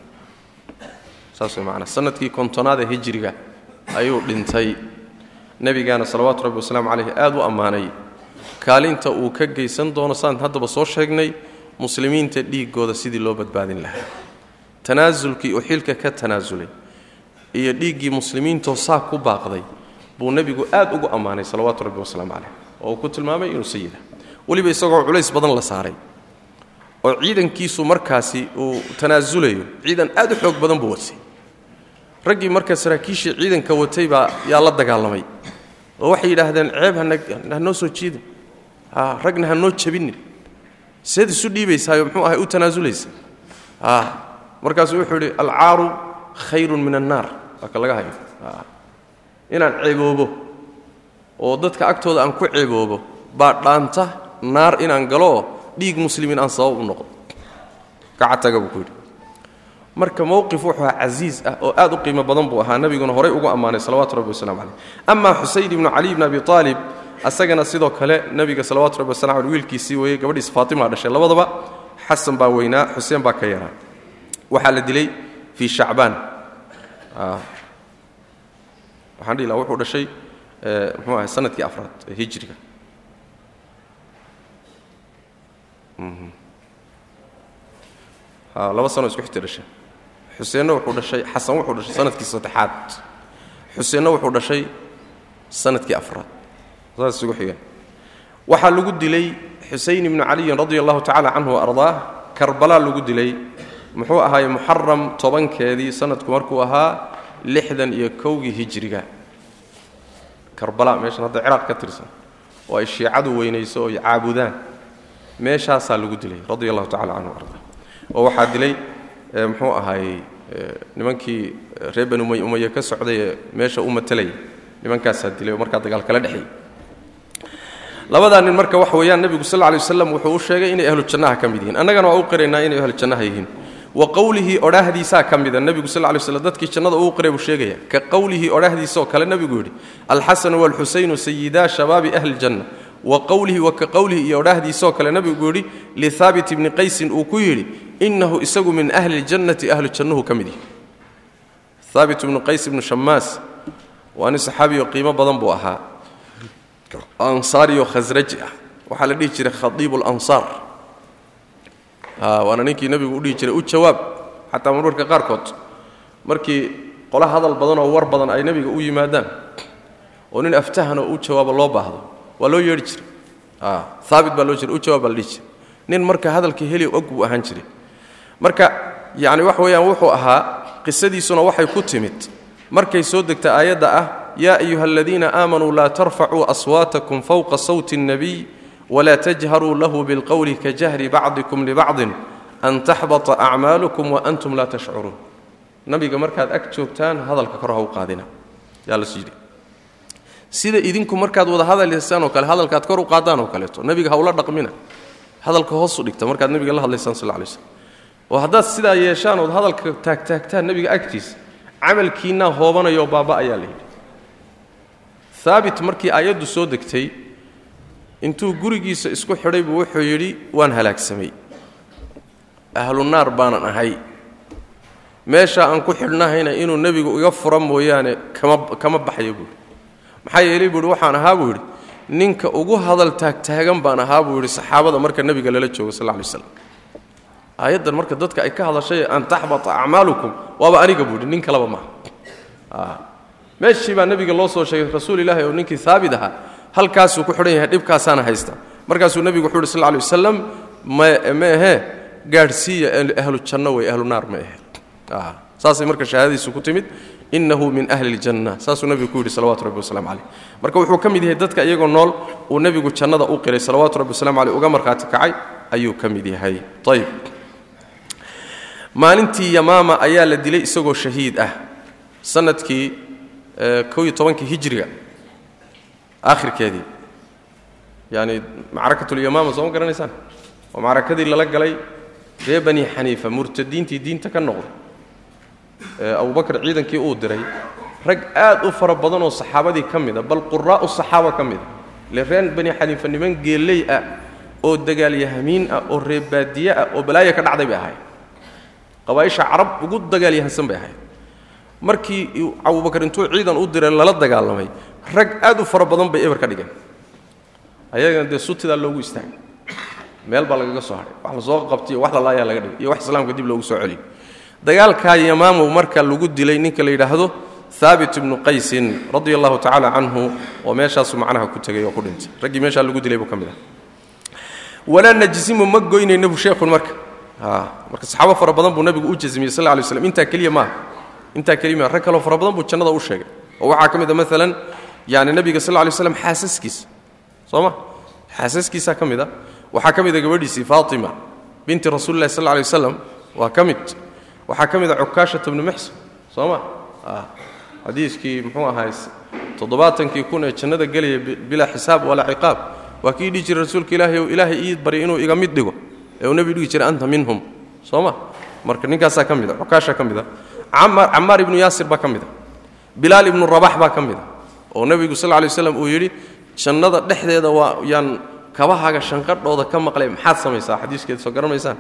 Saas way macnaa. Sanadkii kontonaad hijriga ayuu dhintay. Nebigaana salawaatu rabbi wasalaamu calayh aad u ammaanay. Kaalinta uu ka geysan doono saan haddaba soo sheegnay muslimiinta dhiiggooda sidii loo badbaadin lahaa. Tanaasulkii uu xilka ka tanaasulay iyo dhiiggii muslimiintoo saa ku baaqday buu nebigu aad ugu ammaanay salawaatu rabbi wasalaamu calayh oo uu ku tilmaamay inuu sayida weliba isagoo culays badan la saaray oo ciidankiisu markaasi uu tanaasulayo ciidan aad u xoog badan buu watay raggii marka saraakiishii ciidanka watay baa yaa la dagaalamay oo waxay yidhaahdeen ceeb hanoo soo jiidin. Ragna ha noo jabinin seed isu dhiibaysaayo muxuu ahay u tanaasulaysa. Markaasuu wuxuu yidhi alcaaru khayrun min annaar waa ka laga hayo. Inaan ceeboobo oo dadka agtooda aan ku ceeboobo baa dhaanta naar inaan galooo dhiig muslimiin aan sabab u noqdo gacataga buu ku yidhi. Marka mowqif wuxuu casiis ah oo aad u qiimo badan buu ahaa nebiguna horay ugu ammaanay salawatu rabbi wasalamu caleyh amaa xusayn ibnu cali ibni abi aalib asagana sidoo kale nebiga salawatu rabbi wasalam aleh wiilkiisii weeyey gabadhiis faatima dhashay. Labadaba xasan baa weynaa xuseen baa ka yaraa. Waxaa la dilay fii shacbaan. Waxaan dhihi laha wuxuu dhashay muxuu ahay sannadkii afraad hijriga laba sano isku xigta dhashay xuseenna wuxuu dhashay xasan wuxuu dhashay sannadkii saddexaad. Xuseenna wuxuu dhashay sannadkii afraad. Saas isugu xigeen. Waxaa lagu dilay xusayn ibnu caliyin radia allahu tacala canhu wa ardaah. Karbalaa lagu dilay. Muxuu ahaaye muxaram tobankeedii sanadku markuu ahaa lixdan iyo kowgii hijriga. Karbala meeshan hadda ciraaq ka tirsan. Oo ay shiicadu weynayso oo caabudaan meeshaasaa lagu dilay radia allahu tacala canhu ardaa oo waxaa dilay muxuu ahaayey nimankii reer bani umay umaye ka socday ee meesha u matelaya nimankaasaa dilay oo markaa dagaal kala dhexeeyey labadaa nin marka waxa weeyaan nebigu sal lla lay wuxuu u sheegay inay ahlu ka mid yihiin. Annagana waa u qiraynaa inay ahlu yihiin. Wa qowlihii odhaahdiisaa ka mida nebigu sal lay slam dadkii jannada uu qiray buu sheegaya. Ka qowlihii odhaahdiisaoo kale nebigu yidhi alxasanu waalxusaynu sayidaa shabaabi ahli ljanna wa qowlihi wa ka qowlihi iyo odhaahdiisaoo kale nebigu yidhi lihaabit ibni qaysin uu ku yidhi innahu isagu min ahli ljannati ahlu jannuhu ka mid yihi haabit ibnu qays ibnu shammaas waa nin saxaabiyo qiimo badan buu ahaa. Ansaariyo khasraji ah. Waxaa la dhihi jiray khadiibu lansaar waana ninkii nebigu u dhihi jiray u jawaab xataa marmarka qaarkood. Markii qola hadal badan oo war badan ay nebiga u yimaadaan oo nin aftahan oo u jawaabo loo baahdo waa loo yeedhi jiray haabit baa loo jira u baa la dhihi jiray nin marka hadalka heli og buu ahaan jiray. Marka yacni wax weeyaan wuxuu ahaa qisadiisuna waxay ku timid. Markay soo degta aayadda ah yaa ayuha aladiina aamanuu laa tarfacuu aswaatakum fowqa sawti الnabiy wlaa tajharuu lahu bilqowli kajahri bacdikum libacdin an taxbata acmaalukum waantum laa tashcuruun. Nabiga markaad ag joogtaan hadalka kor ha u qaadina. Yaa las yidhi sida idinku markaad wada hadalaysaan oo kale hadalkaad kor u qaadaan oo kaleeto. Nabiga ha ula dhaqmina. Hadalka hoosu dhigta markaad nabiga la hadlaysaan sal lay slm oo haddaad sidaa yeeshaan ood hadalka taagtaagtaan nabiga agtiisa camalkiinnaa hoobanayoo baaba ayaa la yidhi. Haabit markii aayaddu soo degtay intuu gurigiisa isku xidhay buu wuxuu yidhi waan halaagsamay ahlu baanan ahay. Meeshaa aan ku xidhnahayna inuu nebigu iga fura mooyaane kama kama baxayo buuhi maxaa yeelay buuhi waxaan ahaa buu yidhi ninka ugu hadal taagtaagan baan ahaa buu yidhi saxaabada marka nebiga lala joogo sal lay slam aayaddan marka dadka ay ka hadashay an taxbata acmaalukum waaba aniga buu yidhi nin kaleba maaha meeshii baa nebiga loo soo sheegay rasuul ilaahi oo ninkii haabit ahaa halkaasuu ku xidhan yahay dhibkaasaana haysta. Markaasuu nebigu wuxuu yidhi sal lay wasalam ma ahee gaadhsiiya ahlu janno wey ahlu naar ma ahe saasay marka shahaadadiisu ku timid inahu min ahli اljanna saasuu nebigu ku yidhi salawatu rabbi waslamu caleyh marka wuxuu ka mid yahay dadka iyagoo nool uu nebigu jannada u qiray salawaatu rabbi waslamu caleyh uga markhaati kacay ayuu ka mid yahay. Ayb maalintii yamaama ayaa la dilay isagoo shahiid ah. Sanadkii ko iyo tobankii hijriga aakhirkeedii. Yani macrakatulyamaama soo ma garanaysaan? Oo macrakadii lala galay ree bani xaniifa murtadiintii diinta ka noqday ee abubakar ciidankii uu diray rag aad u fara badan oo saxaabadii ka mida bal quraa'u saxaaba ka mida ile reen bani xaniifa niman geelley ah oo dagaalyahamiin ah oo reebaadiye ah oo balaaya ka dhacday bay ahayd qabaaisha carab ugu dagaalyahansan bay ahayd markii abubakar intuu ciidan u diray lala dagaalamay rag aad u fara badan bay eber ka dhigeen. Ayagana dee sutidaa loogu istaagay. Meel baa lagaga soo hadhay wax la soo qabtiyo wax lalaayaa laga dhigay iyo wax islaamka dib loogu soo celiyo dagaalkaa yamaamu marka lagu dilay ninka la yidhaahdo haabit ibnu qaysin radia allahu tacaala canhu oo meeshaasu macnaha ku tegay oo ku dhintay. Raggii meeshaa lagu dilay buu ka mid ah. Walaa najsimu ma goynayna bu sheekhun marka. Marka saxaabo fara badan buu nabigu u jasmiyey sal lay slam intaa keliya maaha intaa keliya maaha rag kaloo fara badan buu jannada u sheegay. Oo waxaa ka mid a maalan yani nebiga sal lay slam xaasaskiisa. Soo ma? Xaasaskiisaa ka mid a. Waxaa ka mid a gabadhiisii faatima binti rasuuli sal lay waslam waa ka mid waxaa ka mid a cukaashata bnu muxsin soo ma? Xadiiskii muxuu ahaay toddobaatankii kun ee jannada gelaya bilaa xisaab walaa ciqaab. Waa kii dhihi jiray rasuulka ilaahay ou ilaahay ii baryay inuu iga mid dhigo ee uu nebigu dhihi jiray anta minhum. Soo ma? Marka ninkaasaa ka mid a cukaashaa ka mid a camaar ibnu yaasir baa ka mid a bilaal ibnu rabax baa ka mid a oo nebigu sal lay waslam uu yidhi jannada dhexdeeda waa yaan kabahaaga shanqadhooda ka maqlay maxaad samaysaa? Xadiiskeeda soo garanaysaan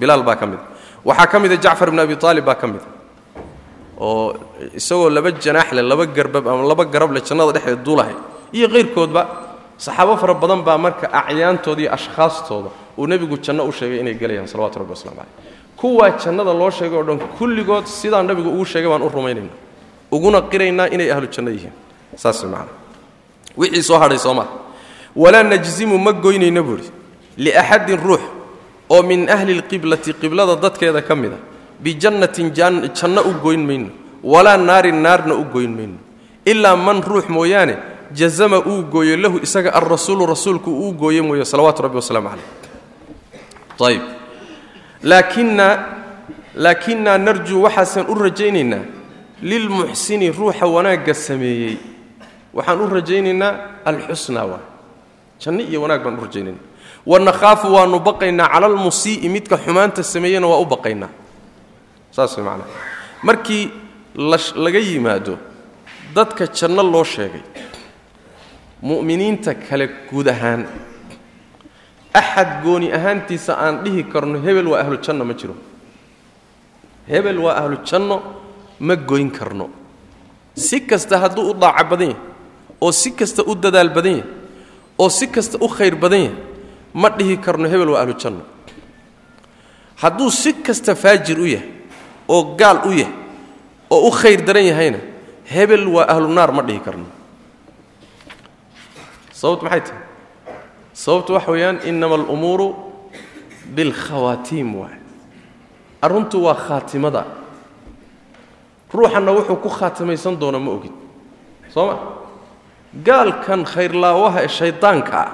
bilaal baa ka mid a waxaa ka mid a jacfar ibnu abi aalib baa ka mid a oo isagoo laba janaax leh laba garbab ama laba garab leh jannada dhexdeeda duulahay. Iyo qayrkoodba saxaabo fara badan baa marka acyaantooda iyo ashkhaastooda uu nebigu janno u sheegay inay gelayaan salawatu rabbi waslamu caleyh kuwaa jannada loo sheegay o dhan kulligood sidaa nabigu ugu sheegay baan u rumaynayna. Uguna qiraynaa inay ahlu janno yihiin. Saas man wixii soo hadhay soo maa walaa najzimu ma goynayna buuhi liaxadin ruux oo min ahli lqiblati qiblada dadkeeda ka mid a bijannatin janno u goyn mayno walaa naarin naarna u goyn mayno ilaa man ruux mooyaane jazama uu gooyo lahu isaga alrasuulu rasuulku uu gooye mooye salawaatu rabbi wasalaamu caleyh ayb laakina laakinnaa narjuu waxaasaan u rajaynaynaa lilmuxsini ruuxa wanaagga sameeyey. Waxaan u rajaynaynaa alxusna waa janno iyo wanaag baan u rajaynaynaa wanakhaafu waannu baqaynaa cala almusii'i midka xumaanta sameeyena waa u baqaynaa. Saas way macnaha markii laga yimaado dadka janno loo sheegay mu'miniinta kale guud ahaan axad gooni ahaantiisa aan dhihi karno hebel waa ahlu janno ma jiro. Hebel waa ahlu janno ma goyn karno. Si kasta hadduu u daaco badan yahay oo si kasta u dadaal badan yahay oo si kasta u khayr badan yahay ma dhihi karno hebel waa ahlu janno. Hadduu si kasta faajir u yahay oo gaal u yahay oo u khayr daran yahayna hebel waa ahlu naar ma dhihi karno. Sababt maxay tahay? Sababtu waxa weeyaan inama alumuuru bilkhawaatiim waay. Arruntu waa khaatimada. Ruuxanna wuxuu ku khaatimaysan doona ma ogid. Soo ma? Gaalkan khayrlaawaha ee shaydaanka ah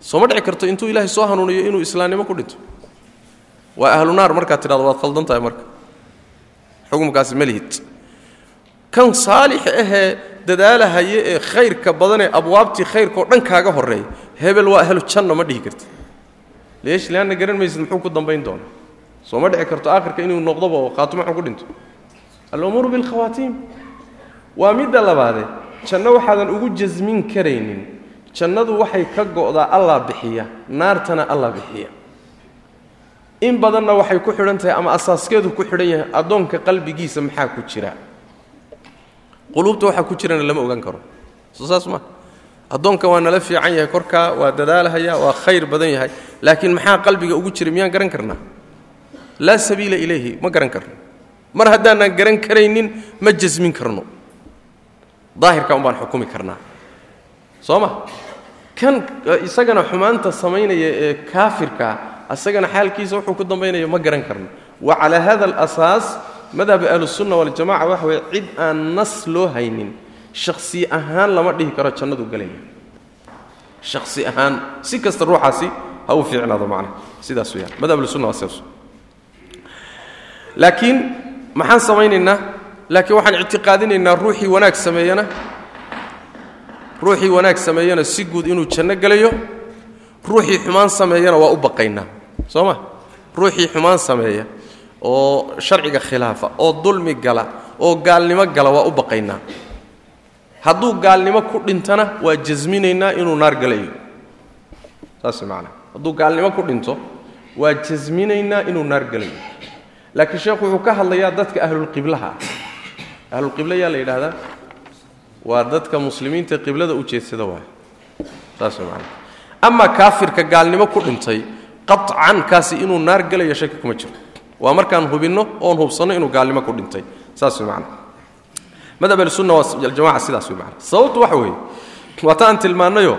sooma dhici karto intuu ilaahay soo hanuuniyo inuu islaamnimo ku dhinto waa ahlu naar markaad tidhahdo waad khaldan tahay marka. Xukumkaasi ma lihid. Kan saalix ahee dadaalahaye ee khayrka badanee abwaabtii khayrkaoo dhan kaaga horreeya hebel waa ahlu janno ma dhihi karti leesh leanna garan maysid muxuu ku dambayn doona? Soo dhici karto aakhirka inuu noqdoba oo khaatimo xun ku dhinto? Alumuuru bilkhawaatiim waa midda labaade janno waxaadan ugu jasmin karaynin jannadu waxay ka go'daa allah bixiya naartana allah bixiya. In badanna waxay ku xidhan tahay ama asaaskeedu ku xidhan yahay addoonka qalbigiisa maxaa ku jira? Quluubta waxaa ku jirana lama ogan karo. Saas maa addoonka waa nala fiican yahay korkaa waa dadaalhaya waa khayr badan yahay laakiin maxaa qalbiga ugu jira miyaan garan karnaa laa sabiila ilayhi ma garan karno. Mar haddaanaan garan karaynin ma jasmin karno. Daahirka un xukumi karnaa. Soo ma kan isagana xumaanta samaynaya ee kaafirkaa isagana xaalkiisa wuxuu ku dambaynaya ma garan karno. Wa calaa hada alasaas madhab ahlusunna waljamaca waxa weye cid aan nas loo haynin shakhsi ahaan lama dhihi karo jannadu gelaya shakhsi ahaan si kasta ruuxaasi ha u fiicnaado macnaha. Sidaas weyaan madhab ahlusunna waa sidaas. Laakiin maxaan samaynaynaa? Laakiin waxaan ictiqaadinaynaa ruuxii wanaag sameeyana ruuxii wanaag sameeyana si guud inuu janno gelayo. Ruuxii xumaan sameeyana waa u baqaynaa soo ma? Ruuxii xumaan sameeya oo sharciga khilaafa oo dulmi gala oo gaalnimo gala waa u baqaynaa hadduu gaalnimo ku dhintana waa jasminaynaa inuu naar galayo saas macnaa hadduu gaalnimo ku dhinto waa jasminaynaa inuu naar galayo laakiin sheekhu wuxuu ka hadlayaa dadka ahlulqiblaha ah la yidhaahdaa waa dadka muslimiinta qiblada u jeedsada waay saas macnaa amaa kaafirka gaalnimo ku dhintay qacan kaasi inuu naar galayo shaki kuma jiro. Waa markaan hubinno oon hubsanno inuu gaalnimo ku dhintay. Saas macnaa madhab ahlusunna waljamaca sidaas macnaa sababtu waxa weeye waata aan tilmaannayo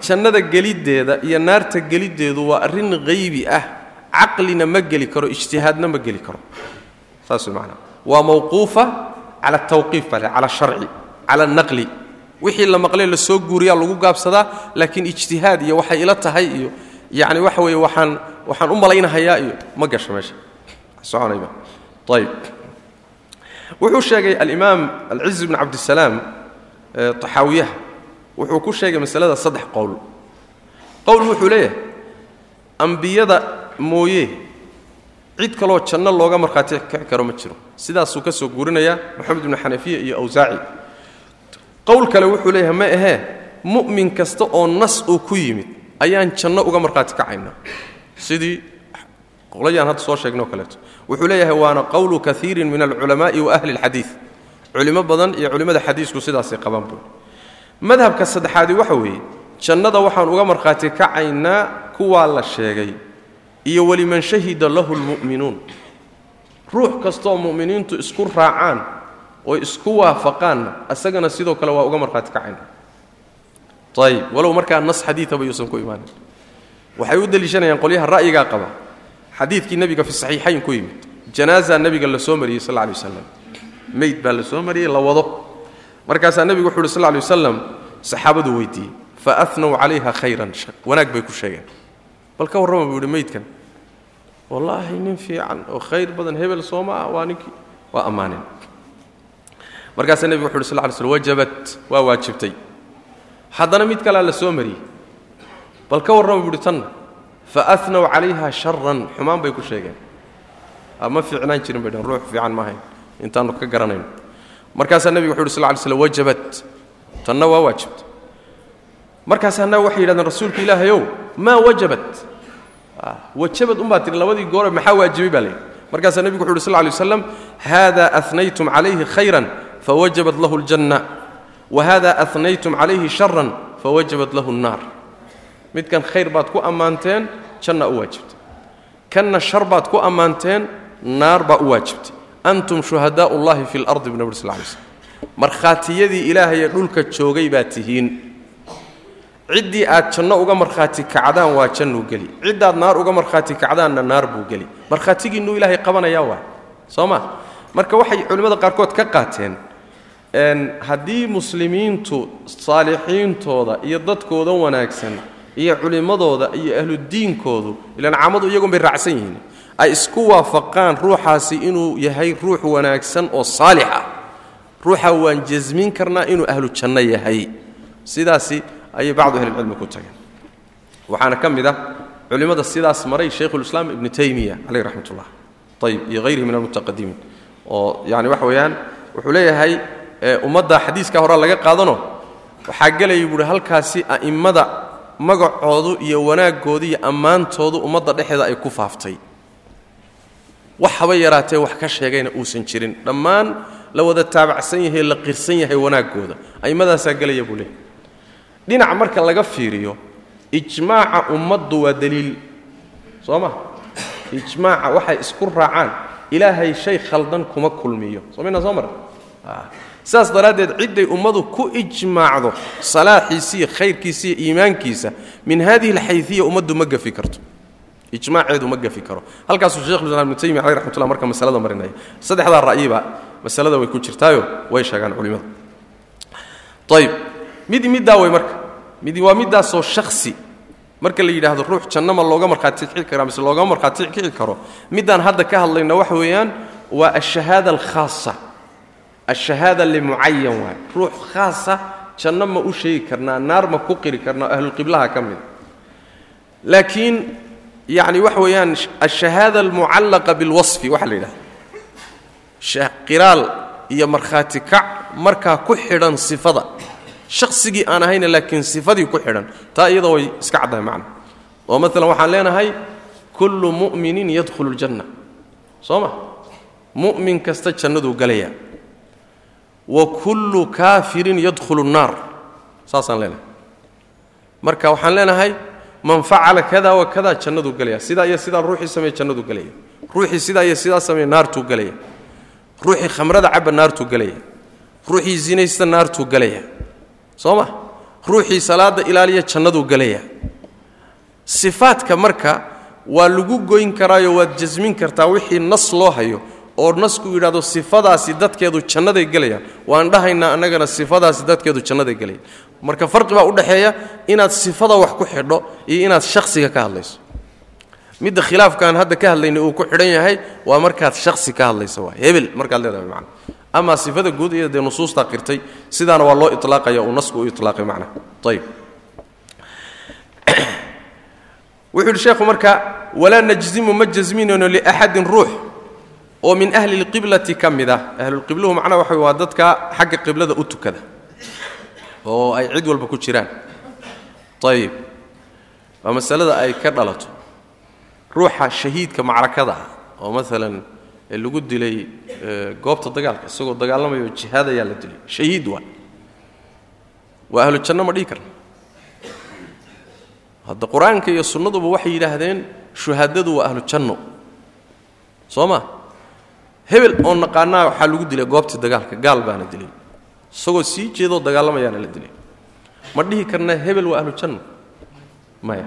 jannada geliddeeda iyo naarta geliddeedu waa arrin haybi ah. Caqlina ma geli karo ijtihaadna ma geli karo. Saas macnaa waa mawquufa cala atawqiif baa cala asharci cala alnaqli wixii la maqlee la soo guuriyaa lagu gaabsadaa laakiin ijtihaad iyo waxay ila tahay iyo yacni waxa weeye waxaan waxaan u malaynahayaa iyo ma gasho meesha. Soconayba. Ayb wuxuu sheegay alimaam alciz bn cabdisalaam taxaawiyaha wuxuu ku sheegay masalada saddex qowl. Qowl wuxuu leeyahay ambiyada mooye cid kaloo janno looga markhaati kici karo ma jiro. Sidaasuu ka soo guurinayaa moxamed ibnu xanafiya iyo awsaaci qowl kale wuxuu leeyahay ma ahee mu'min kasta oo nas uu ku yimid ayaan janno uga markhaati kacaynaa. Sidii qolayaan hadda soo sheegnoo kaleeto. Wuxuu leeyahay waana qowlu kaiirin min alculamaa'i wa ahli اlxadiid culimo badan iyo culimmada xadiisku sidaasay qabaan buui madhabka saddexaadi waxa weeye jannada waxaan uga markhaati kacaynaa kuwaa la sheegay iyo weliman shahida lahu lmu'minuun ruux kastooo mu'miniintu isku raacaan oy isku waafaqaanna isagana sidoo kale waa uga markhaati kacaynaa ayib walow markaa nas xadiiaba yuusan ku imaanin waxay u deliishanayaan qolyaha ra'yigaa qaba. Xadiidkii nebiga fi saxiixayn ku yimid. Janaaza nebiga la soo mariyey sal lay waslam meyd baa la soo mariyey la wado. Markaasaa nebigu wuxu uhi sal lay wasalam saxaabadu weydiiyey fa anow calayha khayran. Wanaag bay ku sheegeen. Bal ka warrama buu yihi meydkan wallaahi nin fiican oo khayr badan hebel sooma ah waa ninkii. Waa ammaaneen markaasaa nebigu wuxu uhi sal lay slm wajabat waa waajibtay. Haddana mid kalea la soo mariyey. Bal ka warrama buu uhi tanna faanow calayha sharan xumaan bay ku sheegeen. Ma fiicnaan jirin bay dheen ruux fiican maahayn intaannu ka garanayno markaasaa nebigu wuxu uhi sal ly slm wajabat. Tanna waa waajibta markaasaa na waxay yidhahdeen rasuulka ilaahayow maa wajabat? Wajabad unbaa tihi labadii goore maxaa waajibay baa layidhi markaasaa nebigu wuxu uhi sal lay waslam haada anaytum calayhi khayran fawajabat lahu اljanna wahada anaytum calayhi sharan fawajabat lahu اnnaar midkan khayr baad ku ammaanteen janna u waajibtay kanna shar baad ku ammaanteen naar baa u waajibtay antum shuhadaau ullahi fi lardi bu nabr sal lay slm markhaatiyadii ilaahayee dhulka joogay baa tihiin ciddii aad janno uga markhaati kacdaan waa jannuu geli ciddaad naar uga markhaati kacdaanna naar buu geli markhaatigiinnuu ilaahay qabanayaa waa soo ma marka waxay culimmada qaarkood ka qaateen haddii muslimiintu saalixiintooda iyo dadkooda wanaagsan iyo culimmadooda iyo ahludiinkoodu ilaan caamadu iyagun bay raacsan yihiin ay isku waafaqaan ruuxaasi inuu yahay ruux wanaagsan oo saalix ah. Ruuxa waan jasmin karnaa inuu ahlu janno yahay. Sidaasi ayay bacdu ahlilcilmi ku tageen. Waxaana ka mid ah culimmada sidaas maray shaykhulislaam ibnu taymiya caleyh raxmat ayib iyo hayrihi min almutaqadimiin oo yani waxa weeyaan wuxuu leeyahay ummadda xadiiska hore laga qaadano waxaa gelaya buuhi halkaasi a'immada magacoodu iyo wanaaggoodu iyo ammaantoodu ummadda dhexeeda ay ku faaftay. Wax haba yaraatee wax ka sheegayna uusan jirin. Dhammaan la wada taabacsan yahay la qirsan yahay wanaaggooda. A'imadaasaa gelaya buu leeyahy dhinac marka laga fiiriyo ijmaaca ummaddu waa daliil. Soo ma? Ijmaaca waxay isku raacaan. Ilaahay shay khaldan kuma kulmiyo. Soo maynaa soo mara sidaas daraaddeed cidday ummadu ku ijmaacdo salaaxiisa iyo khayrkiisa iyo iimaankiisa min hadihi alxaydiya ummaddu ma gafi karto. Ijmaaceedu ma gafi karo. Halkaasuu shekhulislam ibnu taymiya caleyh raxmatullah marka masalada marinaya saddexdaa ra'yiba masalada way ku jirtaayo way sheegaan culimmadu ayib mid middaa way marka. Midi waa middaasoo shaksi marka la yidhaahdo ruux janno ma looga markhaati kici kara mise loogama markhaati kici karo middaan hadda ka hadlayna waxa weeyaan waa ashahaada alkhaasa ashahaada limucayan waay ruux khaasa janno ma u sheegi karnaa naar ma ku qiri karnaa ahlulqiblaha ka mida laakiin yacni waxa weeyaan ashahaada almucallaqa bilwasfi waxaa la yidhahda qiraal iyo markhaati kac markaa ku xidhan sifada shaqsigii aan ahayna laakiin sifadii ku xidhan taa iyada way iska caddahay macna oo maalan waxaan leenahay kullu mu'minin yadkhulu ljanna soo ma mu'min kasta jannaduu galayaa wa kullu kaafirin yadkhulu nnaar saasaan leenahay. Marka waxaan leenahay man facala kada wa kada jannaduu galaya sidaa iyo sidaa ruuxii sameeye jannaduu galaya ruuxii sidaa iyo sidaa sameeye naartuu galaya ruuxii khamrada caba naartuu galaya ruuxii zinaysta naartuu galaya soo ma? Ruuxii salaada ilaaliya jannaduu galaya sifaadka marka waa lagu goyn karaayo waad jasmin kartaa wixii nas loo hayo oo nasku yidhahdo sifadaasi dadkeedu jannaday gelayaan. Waan dhahaynaa annagana sifadaasi dadkeedu jannaday gelayaan. Marka farqi baa udhaxeeya inaad sifada wax ku xidho iyo inaad shakhsiga ka hadlayso. Midda khilaafkaan hadda ka hadlaynay uu ku xidhan yahay waa markaad shakhsi ka hadlayso waa hebel markaad leedahay macna. Amaa sifada guud iyo dee nusuustaa qirtay sidaana waa loo ilaaqaya uu nasku u ilaaqay macna. Ayib wuxuu yidhi sheekhu marka walaa najzimu ma jasminayno liaxadin ruux oo min ahli lqiblati ka mid ah ahlulqibluhu macnaha waxa waa dadka xagga qiblada u tukada oo ay cid walba ku jiraan. Ayib waa masalada ay ka dhalato. Ruuxa shahiidka macrakada ah oo maalan lagu dilay goobta dagaalka isagoo dagaalamayo jihaad ayaa la dilay. Shahiid waa. Waa ahlu janno ma dhihi karna? Hadda qur'aanka iyo sunnaduba waxay yidhaahdeen shuhadadu waa ahlu janno. Soo ma hebel oo naqaanaa waxaa lagu dilay goobtii dagaalka gaal baana dilay isagoo sii jeedoo dagaalamayaana la dilay ma dhihi karna hebel waa ahlu janno maya.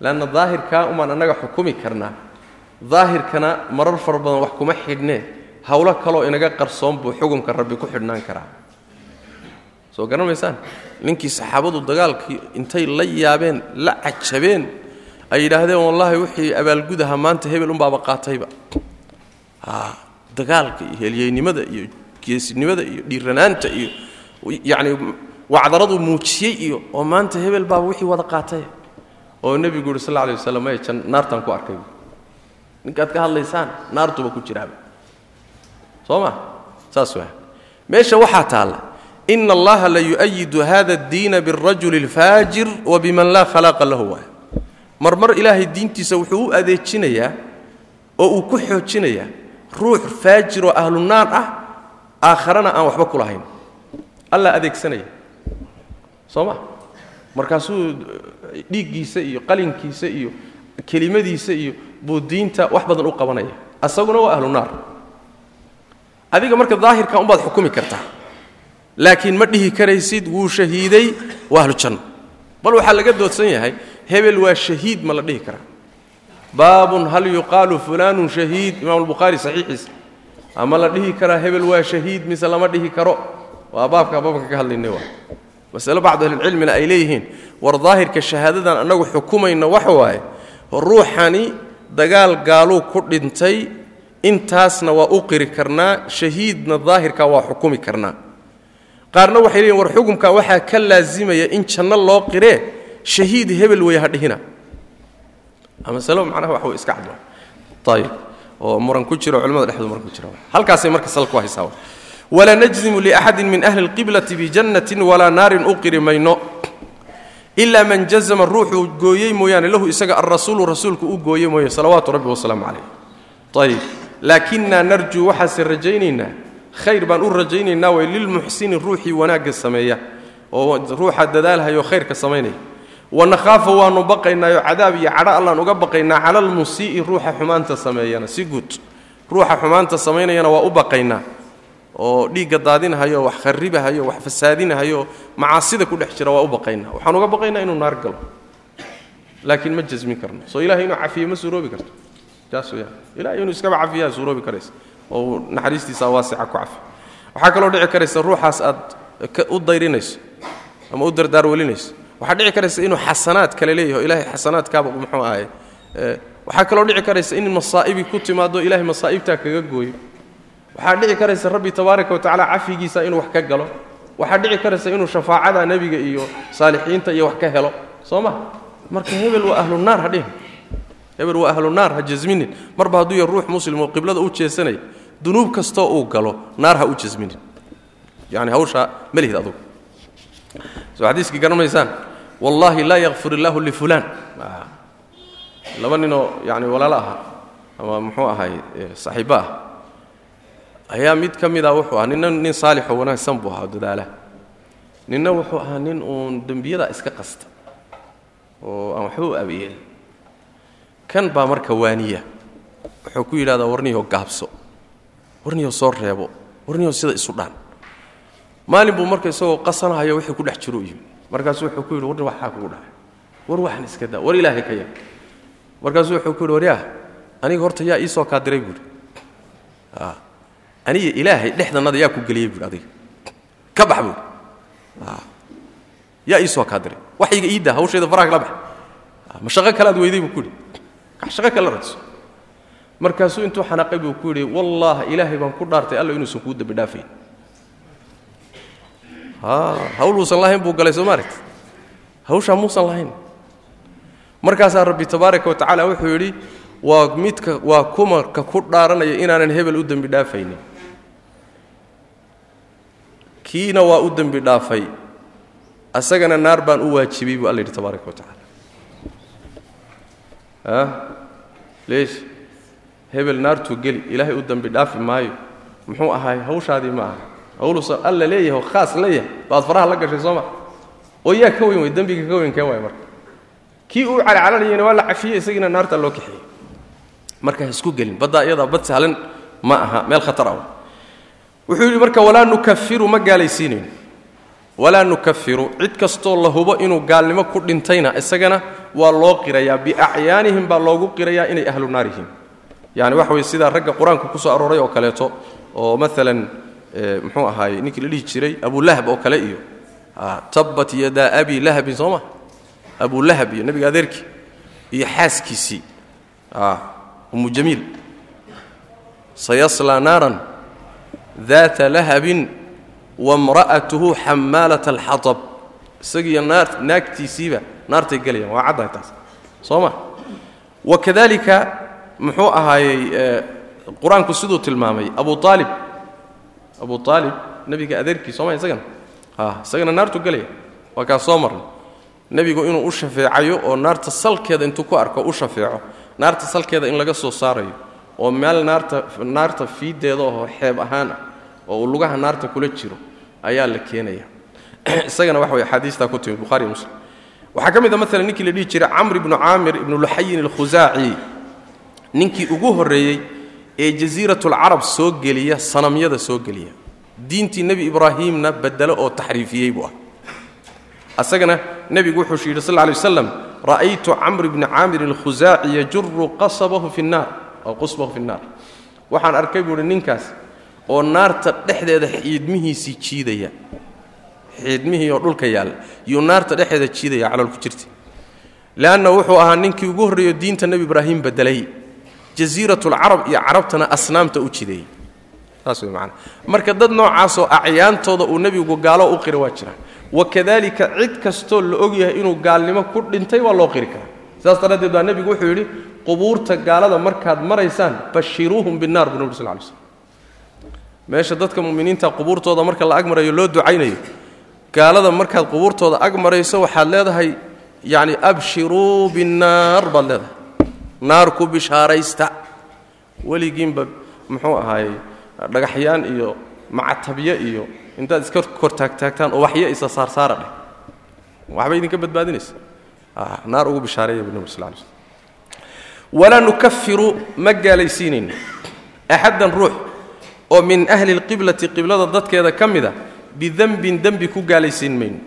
Leanna daahirkaa umaan annaga xukumi karnaa daahirkana marar fara badan wax kuma xidhnee howlo kaloo inaga qarsoon buu xukumka rabbi ku xidhnaan karaa. Soo garan maysaan ninkii saxaabadu dagaalkii intay la yaabeen la cajabeen ay yidhaahdeen wallaahi wixii abaalgudaha maanta hebel unbaaba qaatayba dagaalka iyo helyeynimada iyo geesinimada iyo dhiiranaanta iyo yacni wacdaradu muujiyey iyo oo maanta hebel baaba wixii wada qaatay oo nebigu yuri sal alay waslam maya jan naartaan ku arkay ninkaad ka hadlaysaan naartuba ku jiraaba soo ma saas waa meesha waxaa taalla ina allaha la yu'ayidu hada addiina biاlrajuli اlfaajir wa biman laa khalaaqa lahu waay. Marmar ilaahay diintiisa wuxuu u adeejinayaa oo uu ku xoojinayaa ruux faajir oo ahlu naar ah aakharana aan waxba ku lahayn. Alla adeegsanaya. Soo ma? Markaasuu dhiiggiisa iyo qalinkiisa iyo kelimadiisa iyo buu diinta wax badan u qabanaya. Asaguna waa ahlu naar. Adiga marka daahirka umbaad xukumi kartaa. Laakiin ma dhihi karaysid wuu shahiiday waa ahlu janno. Bal waxaa laga doodsan yahay hebel waa shahiid ma la dhihi karaa baabun hal yuqaalu fulaanun shahiid? Imaam albukhaari saxiixiisa ama la dhihi karaa hebel waa shahiid mise lama dhihi karo? Waa baabka baabka ka hadlaynay waa. Masale bacdu ahlilcilmina ay leeyihiin. War daahirka shahaadadan annagu xukumayna waxa waaye. Ruuxani dagaal gaaluu ku dhintay intaasna waa u qiri karnaa shahiidna daahirka waa xukumi karnaa. Qaarna waxay leeyihiin war xukumka waxaa ka laasimaya in janno loo qiree shahiid hebel weeye ha masalo macnaha wax way iska cadwa ayib oo muran ku jiro culimada dhexdooda muran ku jira halkaasay marka salku haysaa. Walaa najzimu liaxadin min ahli اlqiblati bijannatin walaa naarin u qiri mayno ilaa man jazama ruuxuu gooyey mooyaane lahu isaga alrasuulu rasuulku u gooyey mooye salawaatu rabbi wasalaamu calayh ayib laakinaa narjuu waxaase rajaynaynaa. Khayr baan u rajaynaynaa way lilmuxsini ruuxii wanaagga sameeya. Oo ruuxa dadaalhayo khayrka samaynaya wanakhaafu waanu baqaynaayo cadaab iyo cadho allaan uga baqaynaa cala almusii'i ruuxa xumaanta sameeyana. Si guud ruuxa xumaanta samaynayana waa u baqaynaa. Oo dhiigga daadinahayo wax kharibahayo wax fasaadinahayo macaasida ku dhex jira waa u baqaynaa. Waxaan uga baqaynaa inuu naar galo. Laakiin ma jasmin karno. Soo ilahay inuu cafiye ma suuroobi karto. Ilahay inuu iskaba cafiyaa suuroobi karaysa. Oo naxariistiisa waasica ku cafi. Waxaa kaloo dhici karaysa ruuxaas aad u dayrinayso ama u dardaarwelinayso waxaa dhici karaysa inuu xasanaad kale leeyaho ilahay xasanaadkaaba muxuu ahay. Waxaa kaloo dhici karaysa in masaa'ibi ku timaado ilahay masaa'ibtaa kaga gooyo. Waxaa dhici karaysa rabbi tabaaraka watacaala cafigiisa inuu wax ka galo. Waxaa dhici karaysa inuu shafaacada nebiga iyo saalixiinta iyo wax ka helo. Soo ma? Marka hebel waa ahlu naar ha dhihin. Hebel waa ahlu naar ha jasminin. Marba hadduu ya ruux muslim oo qiblada u jeesanaya dunuub kastoo uu galo naar ha u jasminin. Yani hawshaa ma adugu. Soo xadiiskii garanaysaan wallaahi laa yakfir illaahu lifulaan laba ninoo yani walaalo aha ama muxuu ahay saaxiibbo ah ayaa mid ka mid ah wuxuu ahaa ninna nin saalixoo wanaagsan buu ahaa dadaala ninna wuxuu ahaa nin uun dembiyada iska qasta oo aan waxba u abayeen kan baa marka waaniya wuxuu ku yidhahdaa warniyo gaabso warniyo soo reebo warniyo sida isu dhaan maalin buu marka isagoo qasanahayo wixii ku dhex jiro u yimi markaasuu wuxuu ku yidhi warni waxaa kugu dhacay war waxan iska daa war ilaahay ka yar. Markaasuu wuxuu ku yidhi waryaah aniga horta yaa iisoo kaa diray buuhi aniga ilaahay dhexdannada yaa ku geliyey buuhi adiga. Ka bax buuhi yaa iisoo kaa diray waxayga iiddaa hawshayda faraha kala bax. Ma shaqo kale aad weyday buu ku yidhi. Shaqo kale radso markaasuu intuu xanaaqay buu ku yidhi wallaah ilaahay baan ku dhaartay alla inuusan kuu dambi dhaafayn hawl uusan lahayn buu galay soo maaragt hawshaa muusan lahayn. Markaasaa rabbi tabaaraka wa tacaala wuxuu yidhi waa midka waa kumarka ku dhaaranaya inaanan hebel u dembi dhaafaynin. Kiina waa u dembi dhaafay. Asagana naar baan u waajibay buu alla yidhi tabaaraka wa tacaala. A leesh hebel naartuu geli ilaahay u dembi dhaafi maayo. Muxuu ahaay hawshaadii ma aha hawluusa alla leeyahay oo khaas leeyahay. Baad faraha la gashay soo ma? Oo yaa ka weyn wey dembiga ka weyn kee waay marka. Kii uu calcalanayana waa la cafiyey isagiina naarta loo kaxeeyey. Marka ha isku gelin baddaa iyadaa bad sahlan ma aha meel khatar ah. Wuxuu yidhi marka walaa nukafiru ma gaalaysiinayno walaa nukafiru cid kastoo la hubo inuu gaalnimo ku dhintayna isagana waa loo qirayaa. Biacyaanihim baa loogu qirayaa inay ahlu naar yihiin yani waxa weye sidaa ragga qur'aanka ku arooray oo kaleeto oo maalan muxuu ahaay ninkii la dhihi jiray abulahab oo kale iyo tabbat yadaa abi lahabin soo ma? Abulahab iyo nebiga adeerkii iyo xaaskiisii umu jamiil. Sayaslaa naaran daata lahabin wamra'atuhu xamaalata alxatab isagiiyo naagtiisiiba naartay gelayaan waa caddahay taas soo ma? Wakadalika muxuu ahaayey qur'aanku siduu tilmaamay abu aalib abu aalib nebiga adeerkii sooma isagana? Isagana naartu gelaya waa kaa soo marnay. Nebigu inuu u shafeecayo oo naarta salkeeda intuu ku arko u shafeeco. Naarta salkeeda in laga soo saarayo oo meel naarta naarta fiiddeeda oo xeeb ahaan ah oo uu lugaha naarta kula jiro ayaa la keenaya. Isagana waxa way axaadiistaa ku timid buhari muslim. Waxaa ka mid a maalan ninkii la dhihi jiray camr ibnu caamir ibnu luxayin alkhusaaci ninkii ugu horreeyey ee jasiiratulcarab soo geliya sanamyada soo geliya. Diintii nebi ibraahiimna bedelo oo taxriifiyey buu ah. Asagana nebigu wuxuu yidhi sal lay waslam ra'aytu camr bni caamir alkhusaaci yajuru qasabahu fi nnaar aw qusbahu fi nnaar waxaan arkay buu uhi ninkaas oo naarta dhexdeeda xiidmihiisii jiidaya xiidmihii oo dhulka yaalla yuu naarta dhexeeda jiidaya calool ku jirta leanna wuxuu ahaa ninkii ugu horreeyo diinta nebi ibraahim bedelay jasiiratulcarab iyo carabtana asnaamta u jideeyey. Saas way macana marka dad noocaasoo acyaantooda uu nebigu gaalo u qira waa jira wakadalika cid kastoo la ogyahay inuu gaalnimo ku dhintay waa loo qiri karaa. Sidaas daraaddeed baa nebigu wuxuu yidhi qubuurta gaalada markaad maraysaan bashiruuhum binnaar buu nebi sal lay slm meesha dadka muminiinta qubuurtooda marka la ag marayo loo ducaynayo. Gaalada markaad qubuurtooda ag waxaad leedahay yacni abshiruu binnaar baad leedahay naar ku bishaaraysta. Weligiinba muxuu ahaayey dhagaxyaan iyo macatabyo iyo intaad iska kor taagtaagtaan oo waxyo isa saarsaara dheh. Waxba idinka badbaadinaysa. Naar ugu bishaareeya bu nabig sal walaa nukafiru ma gaalaysiinayno axaddan ruux oo min ahli lqiblati qiblada dadkeeda ka mida bidembin dembi ku gaalaysiin mayno.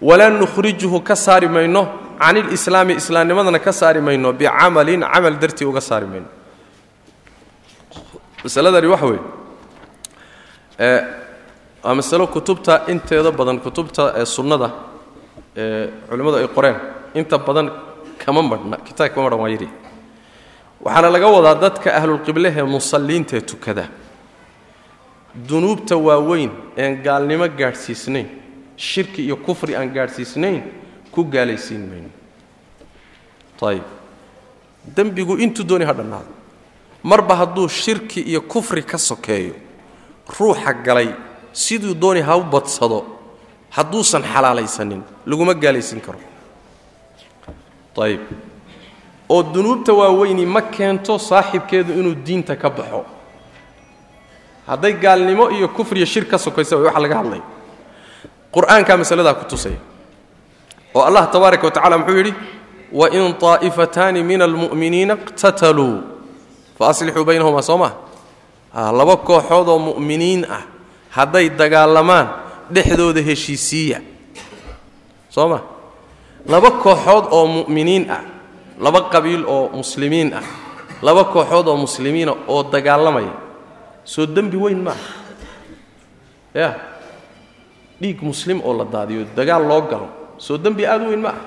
Walaa nukhrijuhu ka saari mayno can ilislaami islaamnimadana ka saari mayno bicamalin camal dartii uga saari mayno. Masaladani waxa weeye waa masalo kutubta inteeda badan kutubta ee sunnada ee culimmadu ay qoreen. Inta badan kama marhna kitaab kama marhan waa yidhi waxaana laga wadaa dadka ahlulqiblehee musalliintaee tukada. Dunuubta waaweyn een gaalnimo gaadhsiisnayn shirki iyo kufri aan gaadhsiisnayn ku gaalaysiin mayno. Ayib dembigu intuu dooni ha dhannaado. Marba hadduu shirki iyo kufri ka sokeeyo ruuxa galay siduu dooni ha u badsado hadduusan xalaalaysanin laguma gaalaysin karo. Ayib oo dunuubta waaweyni ma keento saaxibkeedu inuu diinta ka baxo. Hadday gaalnimo iyo kufriyo shir ka sokaysa waxa laga hadlaya qur'aankaa masaladaa ku tusaya oo allah tabaaraka wa tacala muxuu yidhi wain طaa'ifataani min almu'miniina اqtataluu faaslixuu baynahuma soo maa laba kooxood oo mu'miniin ah hadday dagaalamaan dhexdooda heshiisiiya. Soo ma? Laba kooxood oo mu'miniin ah laba qabiil oo muslimiin ah laba kooxood oo muslimiina oo dagaalamaya. Soo dembi weyn maaha ya dhiig muslim oo la daadiyo dagaal loo galo soo dembi aad u weyn maaha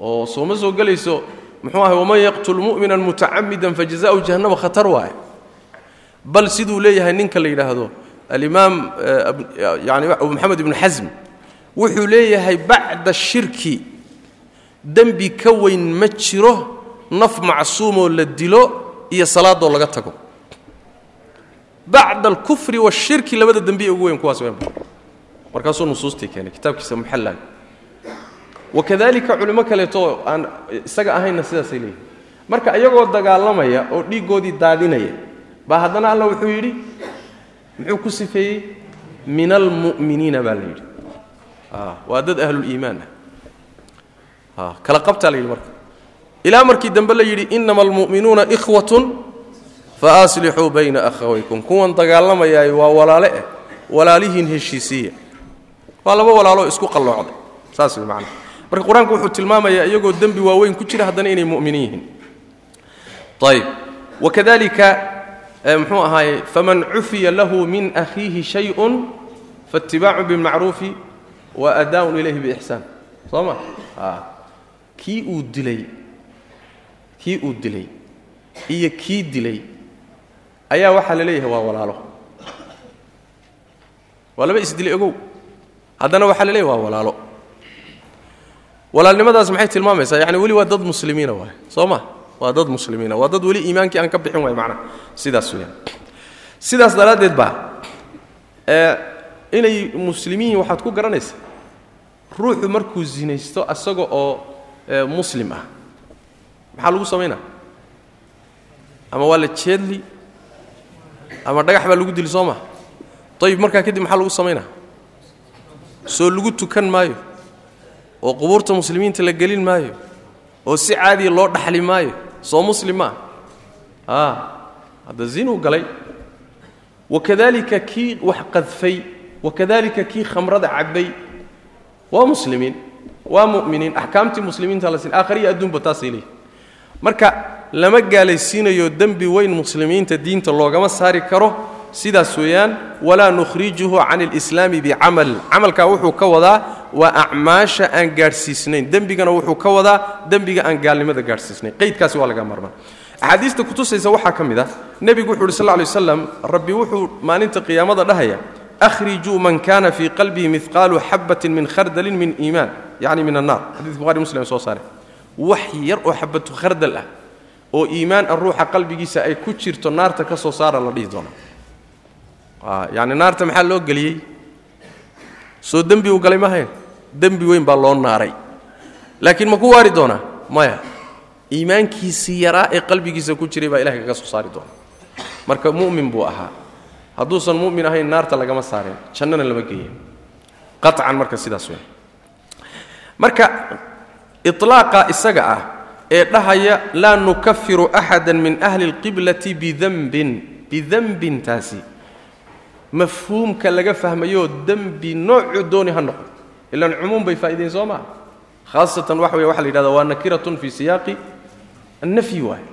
oo sooma soo gelayso muxuu ahay waman yaqtul mu'mina mutacamidan fajaza'u jahannama khatar waaye. Bal siduu leeyahay ninka la yidhaahdo alimaam yani abu maxamed ibnu xasm wuxuu leeyahay bacda shirki dembi ka weyn ma jiro naf macsuumoo la dilo iyo salaadoo laga tago. Bacda alkufri washirki labada dembiye ugu weyn kuwaas markaasuu nusuustii keenay kitaabkiisa muxallaga wakadalika culimo kaleeto aan isaga ahaynna sidaasay leeyihiin marka iyagoo dagaalamaya oo dhiiggoodii daadinaya baa haddana alla wuxuu yidhi muxuu ku sifeeyey? Min almu'miniina baa la yidhi. Waa dad ahluliimaan ah. Kala qabtaa la yidhi marka. Ilaa markii dambe la yidhi inama almu'minuuna ikhwatun faaslixuu bayna akhawaykum. Kuwan dagaalamayaay waa walaale eh. Walaalihiin heshiisiiya waa laba walaaloo isku qalloocday. Saas way macana marka qur'aanku wuxuu tilmaamayaa iyagoo dembi waaweyn ku jira haddana inay mu'miniin yihiin. Ayb wakadalika muxuu ahaaye faman cufiya lahu min akhiihi shayun faاtibaacu bilmacruufi wa adaaun ilayhi biixsaan soo ma? Kii uu dilay kii uu dilay iyo kii dilay ayaa waxaa la leeyahay waa walaalo. Waa laba isdilay ogow haddana waxaa la leeyahay waa walaalo. Walaalnimadaas maxay tilmaamaysaa? Yani weli waa dad muslimiina waay. Soo ma? Waa dad muslimiina. Waa dad weli iimaankii aan ka bixin waay macnaha. Sidaas weyaan sidaas daraaddeed baa inay muslimiin waxaad ku garanaysaa ruuxu markuu zinaysto asaga oo muslim ah maxaa lagu samaynaa? Ama waa la jeedli? Ama dhagax baa lagu dili soo maa ayib markaa kadib maxaa lagu samaynaa soo lagu tukan maayo oo qubuurta muslimiinta la gelin maayo oo si caadiya loo dhaxli maayo soo muslim maa a hadda zinuu galay. Wakadalika kii wax qadfay wakadalika kii khamrada cabbay waa muslimiin waa mu'miniin. Axkaamtii muslimiinta la siin aakhariya adduunba taasay leeyihiin marka lama gaalaysiinayo dembi weyn muslimiinta diinta loogama saari karo sidaas weeyaan walaa nukhrijuhu can alislaami bicamal. Camalkaa wuxuu ka wadaa waa acmaasha aan gaadhsiisnayn. Dembigana wuxuu ka wadaa dembiga aan gaalnimada gaadhsiisnayn. Qaydkaasi waa laga marmaan axaadiista kutusaysa waxaa ka mid ah nebigu wuxu uhi sal ly waslam rabbi wuxuu maalinta qiyaamada dhahaya akhrijuu man kana fii qalbihi midqaalu xabatin min khardalin min iimaan. Yacni min annaar xadidka buhari muslim soo saare. Wax yar oo xabatu khardal ah oo iimaan ah ruuxa qalbigiisa ay ku jirto naarta ka soo saara la dhihi doona Ah, yani naarta maxaa loo geliyey? Soo dembi uu galay mahayn dembi weyn baa loo naaray. Laakiin ma ku waari doonaa? Maya iimaankiisii yaraa ee qalbigiisa ku jiray baa ilahay kaga soo saari doona marka mu'min buu ahaa. Hadduusan mu'min ahayn naarta lagama saareen jannana lama geeya qacan marka sidaas wey marka iطlaaqa isaga ah ee dhahaya laa nukafiru axada min ahli اlqiblati bidambin bidanbin taasi mafhuumka laga fahmayoo dembi noocu dooni ha noqdo ilaan cumuum bay faa'idayn soo maa khaasatan waxa wey waxa la yidhahda waa nakiratun fii siyaaqi annafyi waay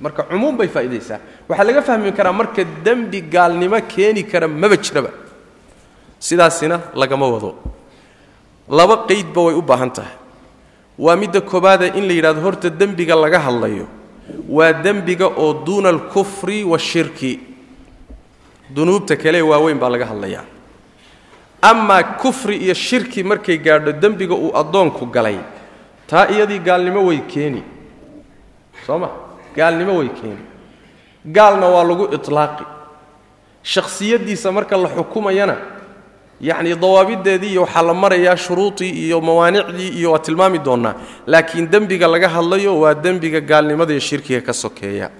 marka cumuum bay faa'idaysaa waxaa laga fahmi karaa marka dembi gaalnimo keeni kara maba jiraba. Sidaasina lagama wado. Laba qaydba way u baahan tahay. Waa midda koobaada in la yidhahdo horta dembiga laga hadlayo waa dembiga oo duuna alkufri washirki dunuubta kale waaweyn baa laga hadlayaa. Amaa kufri iyo shirki markay gaadho dembiga uu addoonku galay taa iyadii gaalnimo way keeni. Soo ma? Gaalnimo way keeni. Gaalna waa lagu itlaaqi. Shakhsiyaddiisa marka la xukumayana yacni dawaabiddeedii iyo waxaa la marayaa shuruudii iyo mawaanicdii iyo waa tilmaami doonnaa laakiin dembiga laga hadlayo waa dembiga gaalnimada iyo shirkiga ka sokeeya.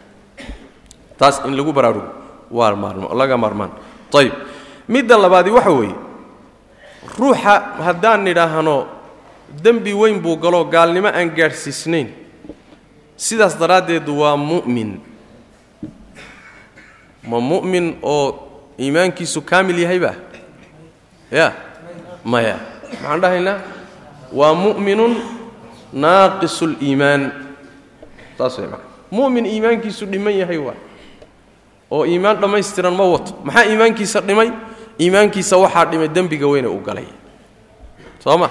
Taas in lagu baraarugo laga maarmaan. Ayib midda labaadi waxa weeye ruuxa haddaan nidhaahno dembi weyn buu galo gaalnimo aan gaadhsiisnayn. Sidaas daraaddeed waa mu'min. Ma mu'min oo iimaankiisu kaamil yahayba ya maya. Maxaan dhahaynaa? Waa mu'minun naaqisu liimaan saas way mu'min iimaankiisu dhiman yahay waa oo iimaan dhammaystiran ma wato. Maxaa iimaankiisa dhimay? Iimaankiisa waxaa dhimay dembiga weyne uu galay. Soo ma?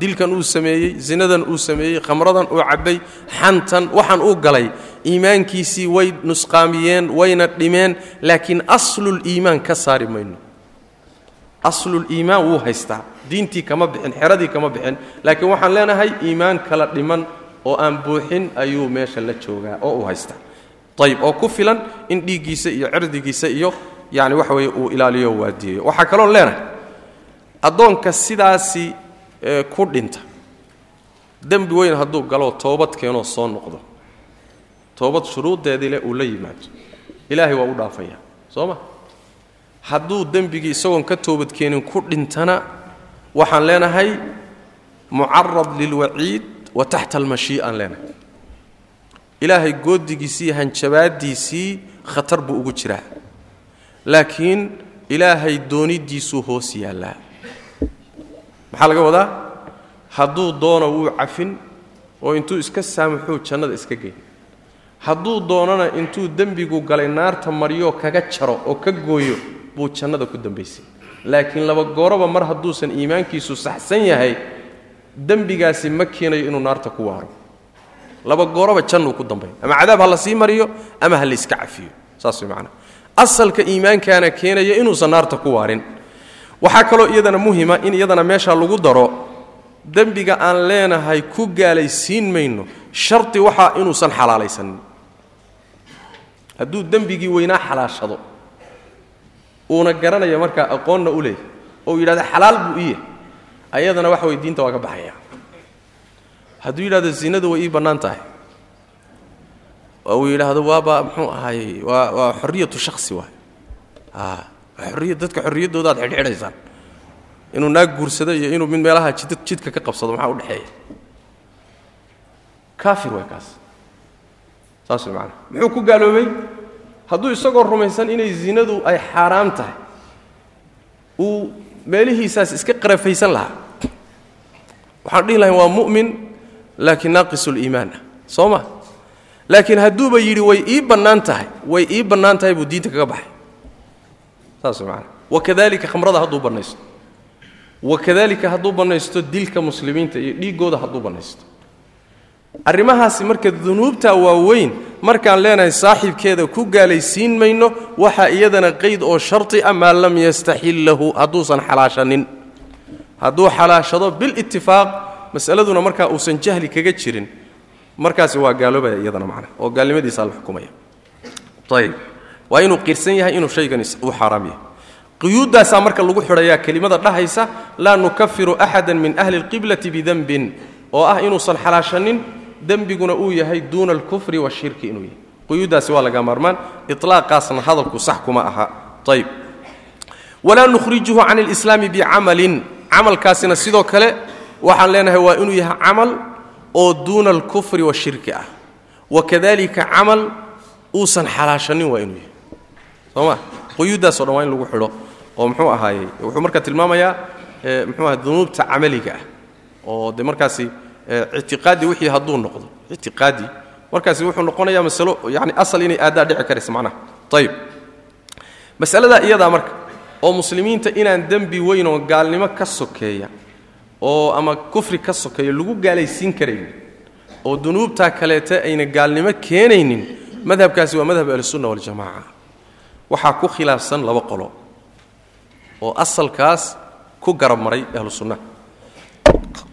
Dilkan uu sameeyey zinadan uu sameeyey khamradan uu cabbay xantan waxaan uu galay. Iimaankiisii way nusqaamiyeen wayna dhimeen laakiin asluliimaan ka saari mayno. Asluliimaan wuu haystaa. Diintii kama bixin xeradii kama bixin. Laakiin waxaan leenahay iimaan kala dhiman oo aan buuxin ayuu meesha la joogaa oo uu haystaa ayib oo ku filan in dhiiggiisa iyo cirdigiisa iyo yani waxa weeye uu ilaaliyo waadiyeeyo waxaa kaloon leenahay addoonka sidaasi ku dhinta dembi weyn hadduu galoo toobad keenoo soo noqdo. Toobad shuruuddeedii leh uu la yimaado. Ilaahay waa u dhaafaya. Soo ma? Hadduu dembigii isagoon ka toobadkeenin ku dhintana waxaan leenahay mucarad lilwaciid wa taxta almashii'aan leenahay ilaahay goodigiisii iyo hanjabaaddiisii khatar buu ugu jiraa. Laakiin ilaahay dooniddiisuu hoos yaallaa. Maxaa laga wadaa? Hadduu doono wuu cafin oo intuu iska saamaxuu jannada iska geyn. Hadduu doonana intuu dembigu galay naarta maryo kaga jaro oo ka gooyo buu jannada ku dambaysay. Laakiin laba gooroba mar hadduusan iimaankiisu saxsan yahay dembigaasi ma keenayo inuu naarta ku waaro laba gooroba jannuu ku dambay ama cadaab ha la sii mariyo ama ha la iska cafiyo. Saas way macnaa asalka iimaankaana keenaya inuusan naarta ku waarin. Waxaa kaloo iyadana muhima in iyadana meesha lagu daro dembiga aan leenahay ku gaalaysiin mayno sharti waxaa inuusan xalaalaysanin hadduu dembigii weynaa xalaashado uuna garanaya markaa aqoonna u leeyahy oo yidhahda xalaal buu iyahy ayadana waxa way diinta waa ka baxaya hadduu yidhahdo zinadu way ii bannaan tahay. Uu yidhaahdo waaba muxuu ahaayey waa waa xorriyatu shakhsi waay. Xorriya dadka xorriyaddooda aad xidhxidhaysaan. Inuu naag guursado iyo inuu mid meelaha jid jidka ka qabsado maxaa u dhexeeya? Kaafir waay kaas. Saas way macana muxuu ku gaaloobay? Hadduu isagoo rumaysan inay zinadu ay xaaraam tahay uu meelihiisaas iska qarafaysan lahaa. Waxaan dhihi lahay waa mu'min laakiin naaqisuliimaan ah soo ma? Laakiin hadduuba yidhi way ii bannaan tahay way ii bannaan tahay buu diinta kaga baxay. Saas maana wakadalika khamrada hadduu bannaysto. Wakadalika hadduu bannaysto dilka muslimiinta iyo dhiiggooda hadduu bannaysto. Arrimahaasi marka dunuubta waaweyn markaan leenahay saaxiibkeeda ku gaalaysiin mayno waxaa iyadana qayd oo sharti ah maa lam yastaxil lahu hadduusan xalaashanin. Hadduu xalaashado bilitifaaq masaladuna markaa uusan jahli kaga jirin markaasi waa gaaloobaya iyadana macna oo gaalnimadiisaa la xukumaya. Ayib waa inuu qirsan yahay inuu shaygani uu xaaraam yahay. Quyuuddaasaa marka lagu xidhayaa kelimada dhahaysa laa nukafiru axada min ahli اlqiblati bidenbin oo ah inuusan xalaashanin dembiguna uu yahay duuna alkufri washirki inuu yahay. Quyuuddaasi waa laga maarmaan ilaaqaasna hadalku sax kuma aha. Ayib walaa nukhrijuhu can اlislaami bicamalin camalkaasina sidoo kale waxaan leenahay waa inuu yahay camal oo duuna alkufri washirki ah. Wakadalika camal uusan xalaashanin waa inuu yahay. Soo ma? Quyuuddaaso dhan waa in lagu xidho oo muxuu ahaayey wuxuu marka tilmaamayaa muxuu aha dunuubta camaliga ah oo de markaasi ictiqaadi wixii hadduu noqdo ictiqaadi. Markaasi wuxuu noqonayaa masalo yani asal inay aaddaa dhici karaysa macnaha. Ayib masaladaa iyadaa marka oo muslimiinta inaan dembi weyn oo gaalnimo ka sokeeya oo ama kufri ka sokeeya lagu gaalaysiin karaynin oo dunuubtaa kaleeta ayna gaalnimo keenaynin madhabkaasi waa madhab ahlusunna waljamaca waxaa ku khilaafsan laba qolo oo asalkaas ku garab maray ahlu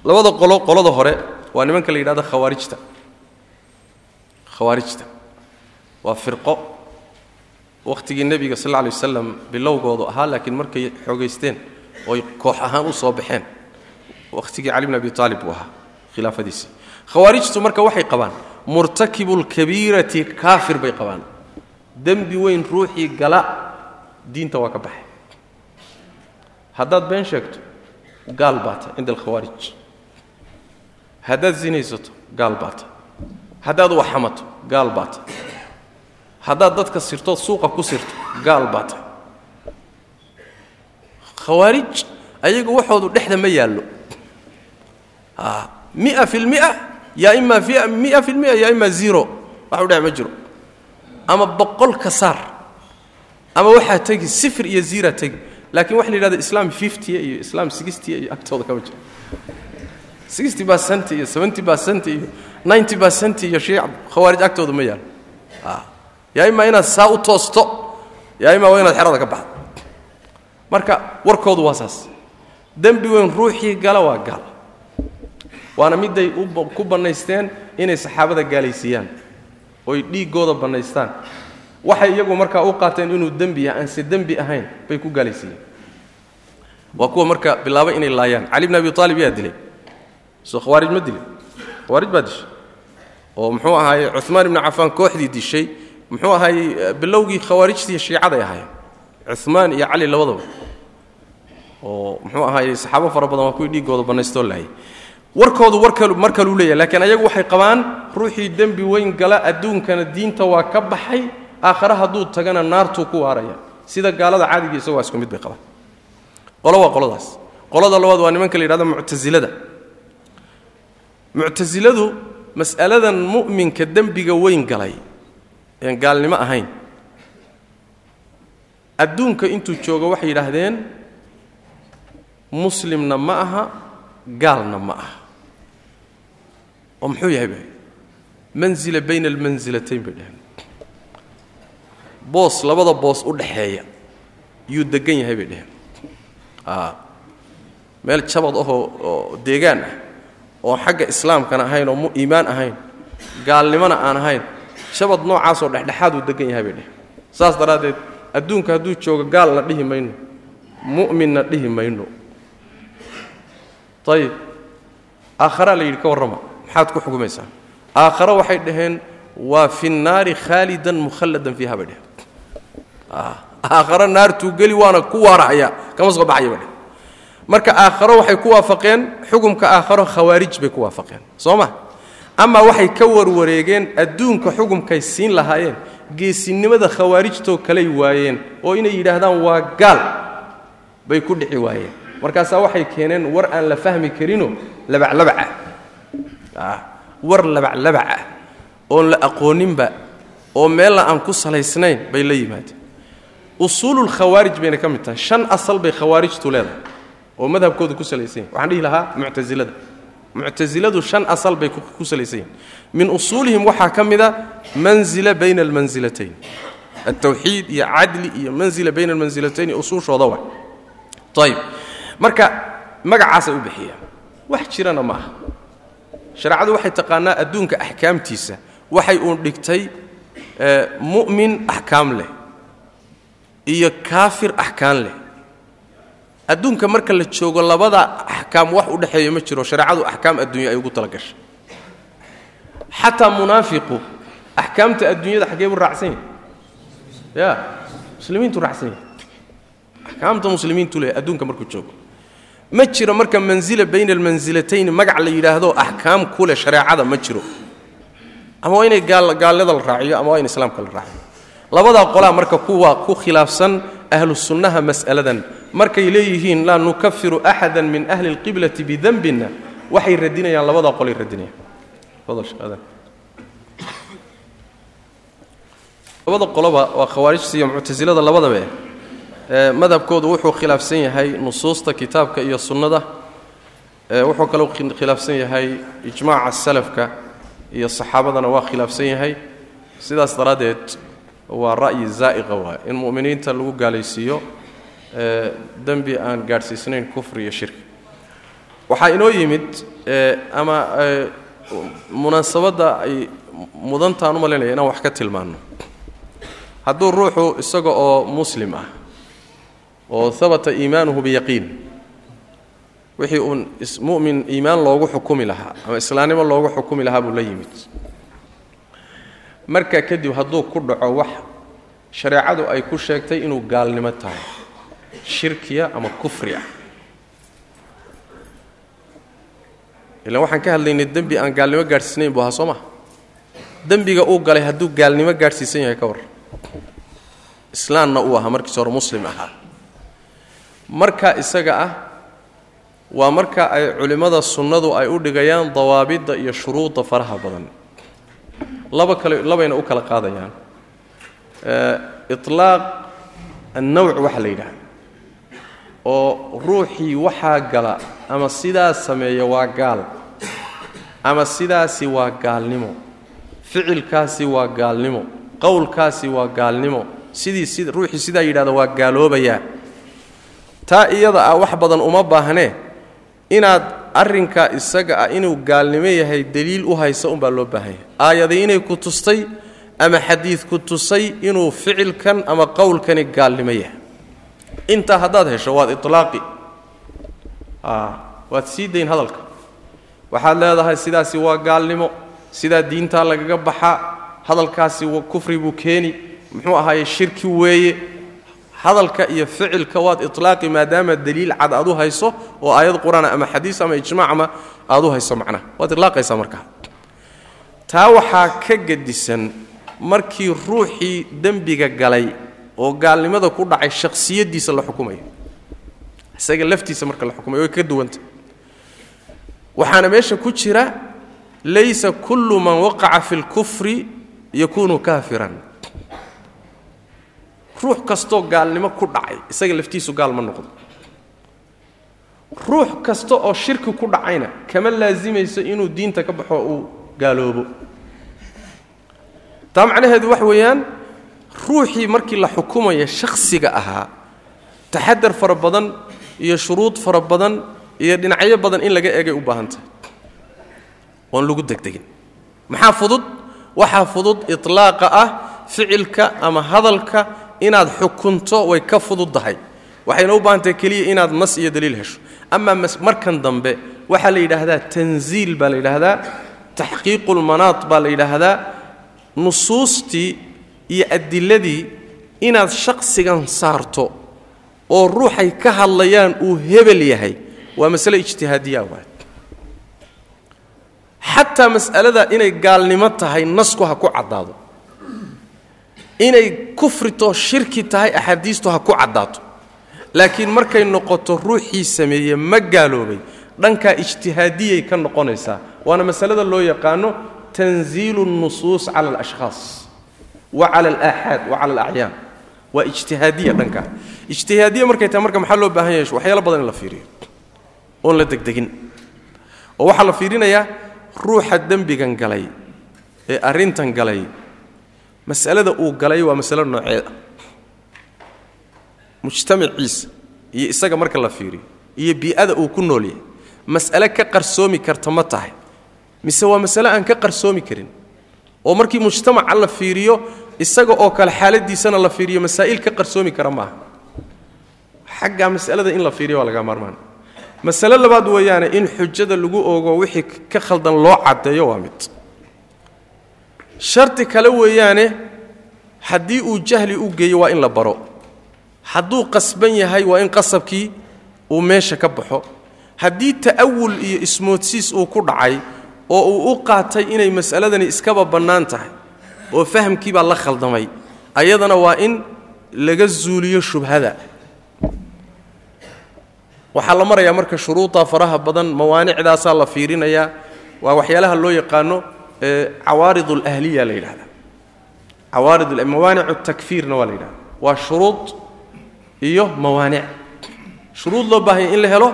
labada qolo qolada hore waa nimanka la yidhahdo khawaarijta. Khawaarijta. Waa firqo. Wakhtigii nebiga sal alla alay wasalam bilowgoodu ahaa laakiin markay xoogaysteen oy koox ahaan u soo baxeen wakhtigii cali bn abi aalib buu ahaa khilaafadiisii khawaarijtu marka waxay qabaan murtakibulkabiirati kaafir bay qabaan. Dembi weyn ruuxii gala diinta waa ka baxay. Haddaad been sheegto gaal baa tahay cinda alkhawaarij haddaad sinaysato gaal baa tahay haddaad waxamato gaal baa tahay haddaad dadka sirtood suuqa ku sirto gaal baa tahay khawaarij ayagu waxoodu dhexda ma yaallo mia fi lmia yaa ima mia fi lmia yaa ima zero waxu dhex ma jiro. Ama boqol ka saar ama waxaa tegi sifir iyo ziraa tegi laakiin waxa la yidhahda islam fifty iyo islam sixty iyo agtooda kama jiro. Sixty percent iyo seventy percent iyo ninety percent iyo shiic khawaarij agtooda ma yaalo yaa imaa inaad saa u toosto yaa imaa waa inaad xerada ka baxdo marka warkoodu waa saas. Dembi weyn ruuxii gala waa gaal waana midday ku bannaysteen inay saxaabada gaalaysiiyaan. Oy dhiiggooda bannaystaan. Waxay iyagu markaa u qaateen inuu dembi yahay aanse dembi ahayn bay ku gaalaysiiyeen. Waa kuwa marka bilaabay inay laayaan. Cali bn abi aalib yaa dilay. Soo khawaarij ma dilay. Khawaarij baa dishay. Oo muxuu ahaaye cumaan ibnu cafaan kooxdii dishay. Muxuu ahaayey bilowgii khawaarijtii shiicaday ahaayeen. Cumaan iyo cali labadaba. Oo muxuu ahaayey saxaabo fara badan waa kuwii dhiiggooda bannaystoo laayay warkoodu warkal mar kaluu leeyahay laakiin ayagu waxay qabaan ruuxii dembi weyn gala adduunkana diinta waa ka baxay aakhare hadduu tagana naartuu ku waaraya. Sida gaalada caadiga isago waa isku mid bay qabaan. Qolo waa qoladaas. Qolada labaad waa nimanka la yidhahdo muctasilada muctasiladu mas'aladan mu'minka dembiga weyn galay een gaalnimo ahayn. Adduunka intuu joogo waxay yidhaahdeen muslimna ma aha gaalna ma aha. Oo muxuu yahay bay? Manzila bayna almansilatayn bay dhaheen. Boos labada boos u dhaxeeya yuu degan yahay bay dhaheen. Meel jabad ahoo oo deegaan ah oo xagga islaamkana ahayn oo mu iimaan ahayn gaalnimona aan ahayn jabad noocaasoo dhexdhexaaduu degan yahay bay dhaheen. Saas daraaddeed adduunka hadduu joogo gaalna dhihi mayno mu'minna dhihi mayno ayib aakharaa la yidhi ka warrama. Maxaad ku xukumaysaa aakhare waxay dhaheen waa fi nnaari khaalidan mukhalladan fiiha bay dheheen aakhare naartuu geli waana ku waarahaya kama soo baxaya bay dheheen marka aakharo waxay ku waafaqeen xukumka aakharo khawaarij bay ku waafaqeen. Soo ma? Amaa waxay ka warwareegeen adduunka xukumkay siin lahaayeen geesinimada khawaarijtoo kaley waayeen oo inay yidhaahdaan waa gaal bay ku dhici waayeen markaasaa waxay keeneen war aan la fahmi karinoo labaclabac ah war labaclabac ah oon la aqooninba oo meella aan ku salaysnayn bay la yimaadeen. Usuululkhawaarij bayna ka mid tahay. Shan asal bay khawaarijtu leedahay oo madhabkooda ku salaysan yahin waxaan dhihi lahaa muctasilada muctasiladu shan asal bay ku salaysan yihiin min usuulihim waxaa ka mid a manzila bayna almansilatayn altawxiid iyo cadli iyo manzila bayna almansilatayn usuushooda wa ayib marka magacaasay u bixiyaan wax jirana ma aha. Shareecadu waxay taqaanaa adduunka axkaamtiisa. Waxay uun dhigtay mu'min axkaam leh iyo kaafir axkaan leh. Adduunka marka la joogo labada axkaam wax u dhexeeya ma jiro. Shareecadu axkaam adduunya ay ugu tala gashay. Xataa munaafiqu axkaamta adduunyada xaggee buu raacsan yahay. Ya muslimiintu raacsan yahay. Axkaamta muslimiintu leh adduunka markuu joogo ma jiro marka manzila bayna almansilatayn magac la yidhaahdo axkaam ku leh shareecada ma jiro. Ama waa inay gaalnada la raaciyo ama waa in islaamka la raaciyo. Labadaa qolaa marka kuwa ku khilaafsan ahlu mas'aladan. Markay leeyihiin laa nukafiru axada min ahli اlqiblati bidanbina waxay radinayaan labadaa qolay radinayaan. Labada qoloba waa khawaarijta iyo muctasilada labadaba. eh madhabkoodu wuxuu khilaafsan yahay nusuusta kitaabka iyo sunnada. Wuxuu kaloo khilaafsan yahay ijmaaca salafka iyo saxaabadana waa khilaafsan yahay. Sidaas daraaddeed waa ra'yi zaa'iqa waay in mu'miniinta lagu gaalaysiiyo dembi aan gaadhsiisnayn kufri iyo shirki waxaa inoo yimid ama munaasabadda ay mudantaan u malaynaya inaan wax ka tilmaanno. Hadduu ruuxu isaga oo muslim ah oo habata iimaanuhu biyaqiin. Wixii uun mu'min iimaan loogu xukumi lahaa ama islaamnimo loogu xukumi lahaa buu la yimid. Marka kadib hadduu ku dhaco wax shareecadu ay ku sheegtay inuu gaalnimo tahay shirkiya ama kufri ah ilaan waxaan ka hadlaynay dembi aan gaalnimo gaadhsiisnayn buu ahaa soo maha dembiga uu galay hadduu gaalnimo gaadhsiisan yahay ka war. Islaamna uu ahaa markiis hore muslim ahaa marka isaga ah waa marka ay culimmada sunnadu ay u dhigayaan dawaabidda iyo shuruudda faraha badan. Laba kale labayna u kala qaadayaan. Itlaaq annawc waxa la yidhaha oo ruuxii waxaa gala ama sidaas sameeya waa gaal ama sidaasi waa gaalnimo ficilkaasi waa gaalnimo qowlkaasi waa gaalnimo sidii si ruuxii sidaa yidhahda waa gaaloobayaa taa iyada ah wax badan uma baahnee inaad arrinkaa isaga ah inuu gaalnimo yahay deliil u haysa unbaa loo baahan yahay. Aayaday inay ku tustay ama xadiid ku tusay inuu ficilkan ama qowlkani gaalnimo yahay. Intaa haddaad hesho waad ilaaqi waad sii dayn hadalka. Waxaad leedahay sidaasi waa gaalnimo sidaa diintaa lagaga baxaa hadalkaasi kufri buu keeni. Muxuu ahaaye shirki weeye hadalka iyo ficilka waad ilaaqi maadaama daliil cad aad u hayso oo aayad qur'aan ama xadiis ama ijmaacma aad u hayso macnaha. Waad ilaaqaysaa markaa taa waxaa ka gedisan markii ruuxii dembiga galay oo gaalnimada ku dhacay shakhsiyaddiisa la xukumayo. Isaga laftiisa marka la xukumayo way ka duwanta waxaana meesha ku jira laysa kullu man waqaca fi lkufri yakunu kaafiran ruux kastoo gaalnimo ku dhacay isaga laftiisu gaal ma noqdo. Ruux kasta oo shirki ku dhacayna kama laasimayso inuu diinta ka baxo uu gaaloobo. Taa macnaheedu wax weeyaan ruuxii markii la xukumaya shakhsiga ahaa taxadar fara badan iyo shuruud fara badan iyo dhinacyo badan in laga eegay u baahan tahay oon lagu degdegin. Maxaa fudud? Waxaa fudud itlaaqa ah ficilka ama hadalka inaad xukunto way ka fududdahay waxayna u baahan tahay keliya inaad nas iyo daliil hesho. Amaa markan dambe waxaa la yidhaahdaa tanziil baa la yidhaahdaa taxqiiqulmanaad baa la yidhaahdaa nusuustii iyo adiladii inaad shakhsigan saarto oo ruuxay ka hadlayaan uu hebel yahay. Waa masale ijtihaadiya waad xataa mas'alada inay gaalnimo tahay nasku ha ku caddaado inay kufrito shirki tahay axaadiistu ha ku caddaato. Laakiin markay noqoto ruuxii sameeye ma gaaloobay. Dhankaa ijtihaadiyay ka noqonaysaa. Waana masalada loo yaqaano tanziilu الnusuus cala alashkhaas wa cala alaaxaad wa cala alacyaan waa ijtihaadiya dhankaa ijtihaadiya markay tahay marka maxaa loo baahan yahay? Waxyaalo badan in la fiiriyo. Oon la degdegin. Oo waxaa la fiirinayaa ruuxa dembigan galay ee arrintan galay mas'alada uu galay waa masalo nooceed ah mujtamaciisa iyo isaga marka la fiiriyo. Iyo bii'ada uu ku nool yahay. Mas'ale ka qarsoomi karta ma tahay. Mise waa masale aan ka qarsoomi karin? Oo markii mujtamaca la fiiriyo isaga oo kale xaaladiisana la fiiriyo masaa'il ka qarsoomi kara maaha. Xaggaa mas'alada in la fiiriyo waa laga maarmaan. Masale labaad weeyaane in xujada lagu ogo wixii ka khaldan loo caddeeyo waa mid shardi kale weeyaane haddii uu jahli u geeyo waa in la baro. Hadduu qasban yahay waa in qasabkii uu meesha ka baxo. Haddii ta'awul iyo ismoodsiis uu ku dhacay oo uu u qaatay inay mas'aladani iskaba bannaan tahay oo fahamkii baa la khaldamay ayadana waa in laga zuuliyo shubhada. Waxaa la marayaa marka shuruuda faraha badan mawaanicdaasaa la fiirinayaa. Waa waxyaalaha loo yaqaano cawaarid alahliya la yidhahda cawaarid mawaanicu takfiirna waa la yidhahda waa shuruud iyo mawaanic shuruud loo baahanya in la helo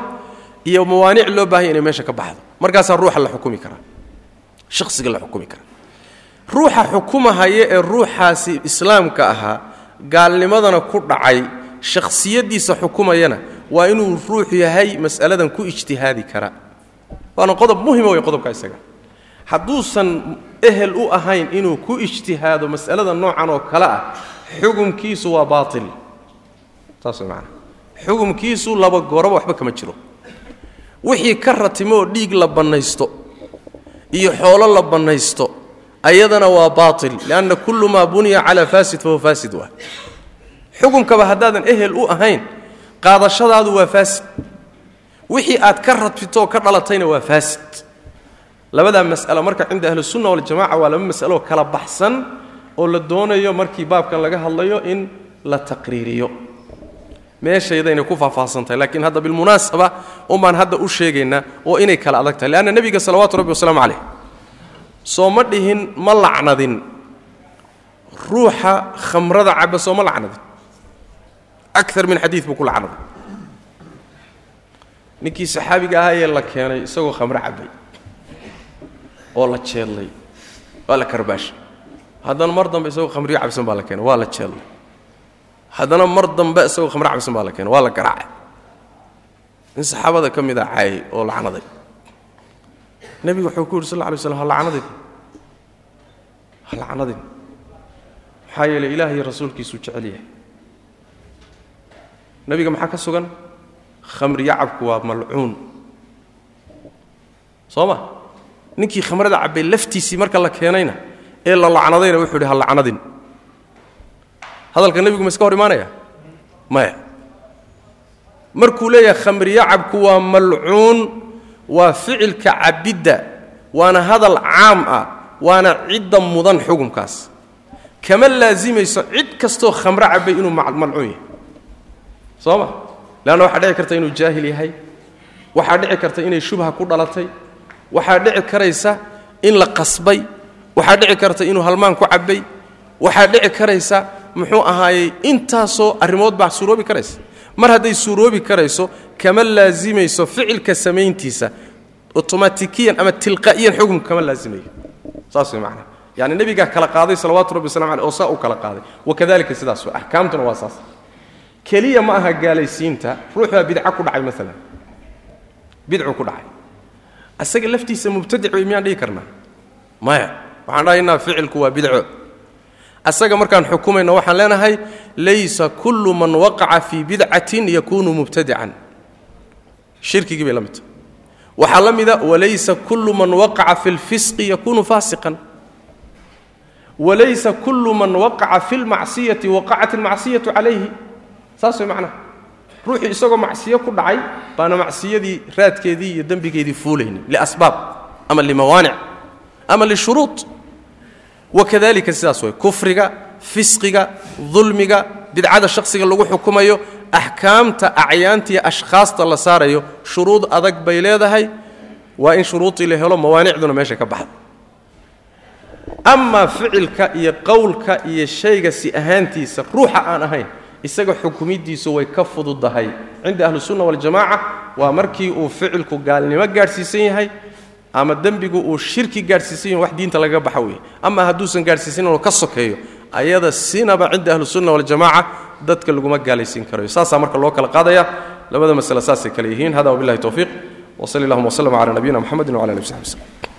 iyo mawaanic loo baahanya inay meesha ka baxdo markaasaa ruuxa la xukumi karaa shaqsiga la xukumi karaa ruuxa xukumahaya ee ruuxaasi islaamka ahaa gaalnimadana ku dhacay shakhsiyaddiisa xukumayana waa inuu ruux yahay mas'aladan ku ijtihaadi kara waana qodob muhima wey qodobka isaga hadduusan ehel u ahayn inuu ku ijtihaado mas'alada noocan oo kale ah xukumkiisu waa baatil. Saas way macana xukumkiisu laba gooraba waxba kama jiro. Wixii ka ratimo oo dhiig la bannaysto iyo xoolo la bannaysto ayadana waa baatil lianna kullu maa buniya calaa faasid fahuwa faasid waa. Xukumkaba haddaadan ehel u ahayn qaadashadaadu waa faasid. Wixii aad ka radfitoo ka dhalatayna waa faasid labadaa mas'alo marka cinda ahlisunna waljamaca waa laba mas'aloo kala baxsan oo la doonayo markii baabkan laga hadlayo in la taqriiriyo. Meeshaydaynay ku faahfaahsantahay laakiin hadda bilmunaasaba unbaan hadda u sheegaynaa oo inay kala adag tahay leanna nebiga salawaatu rabbi wasalaamu calayh. Soo ma dhihin ma lacnadin. Ruuxa khamrada caba soo ma lacnadin. Akar min xadiid buu ku lacnaday ninkii saxaabiga ahaa ee la keenay isagoo khamro cabay oo la jeedlay waa la karbaashay haddana mar dambe isagoo khamriyo cabsan baa la keenay waa la jeedlay haddana mar dambe isagoo khamro cabsan baa la keenay waa la garaacay. In saxaabada ka mid a caayay oo lacnaday. Nebigu wuxuu ku yidhi sal lla slam ha ha lacnadin maxaa yeelay ilaah rasuulkiisuu jecel yahay. Nebiga maxaa ka sugan? Khamri yacabku waa malcuun. Soo ma ninkii khamrada cabbay laftiisii marka la keenayna ee la lacnadayna wuxuu yidhi ha lacnadin. Hadalka nebigu ma iska hor imaanaya? Maya markuu leeyahay khamri yacabku waa malcuun waa ficilka cabbidda waana hadal caam ah waana cidda mudan xukumkaas. Kama laasimayso cid kastoo khamro cabbay inuu malcuun yahay. Soo ma? Leanna waxaa dhici karta inuu jaahil yahay waxaa dhici karta inay shubha ku dhalatay waxaa dhici karaysa in la qasbay waxaa dhici karta inuu halmaan ku cabbay waxaa dhici karaysa muxuu ahaayey intaasoo arrimood baa suuroobi karaysa. Mar hadday suuroobi karayso kama laasimayso ficilka samayntiisa otomatikiyan ama tilqaa'iyan xukun kama laasimayo. Saas way macnaha yani nebigaa kala qaaday salawaatu rabbi wasalam aleh oo saa u kala qaaday. Wakadalika sidaas way axkaamtuna waa saas. Keliya ma aha gaalaysiinta ruux baa bidca ku dhacay maalan bidcu ku dhacay asaga laftiisa mubtadic wey miyaan dhihi karnaa? Maya waxaan dhahaynaa ficilku waa bidco. Asaga markaan xukumayno waxaan leenahay laysa kullu man waqaca fii bidcatin yakunu mubtadican. Shirkigii bay la mid waxaa la mida walaysa kullu man waqaca fi lfisqi yakunu faasiqan. Walaysa kullu man waqaca fi lmacsiyati waqacat almacsiyatu calayhi. Saas way macnaha ruuxii isagoo macsiyo ku dhacay baana macsiyadii raadkeedii iyo dembigeedii fuulaynin liasbaab ama limawaanic ama lishuruud wakadalika sidaas way kufriga fisqiga dulmiga bidcada shakhsiga lagu xukumayo axkaamta acyaantiiyo ashkhaasta la saarayo shuruud adag bay leedahay. Waa in shuruudii la helo mawaanicduna meesha ka baxda amaa ficilka iyo qowlka iyo shayga si ahaantiisa ruuxa aan ahayn isaga xukumidiisu way ka fududahay. Cinda ahlisunna waljamaaca waa markii uu ficilku gaalnimo gaadhsiisan yahay ama dembigu uu shirki gaadhsiisan yahay wax diinta lagaga baxa weeye. Ama hadduusan gaadhsiisan inuu ka sokeeyo ayada sinaba cinda ahlisunna waljamaaca dadka laguma gaalaysiin karayo. Saasaa marka loo kala qaadaya. Labada masale saasay kale yihiin. Hada wabillahi towfiiq wsali allahuma wslm cala nabiyina mxamedi wcala ali w saxbi wslm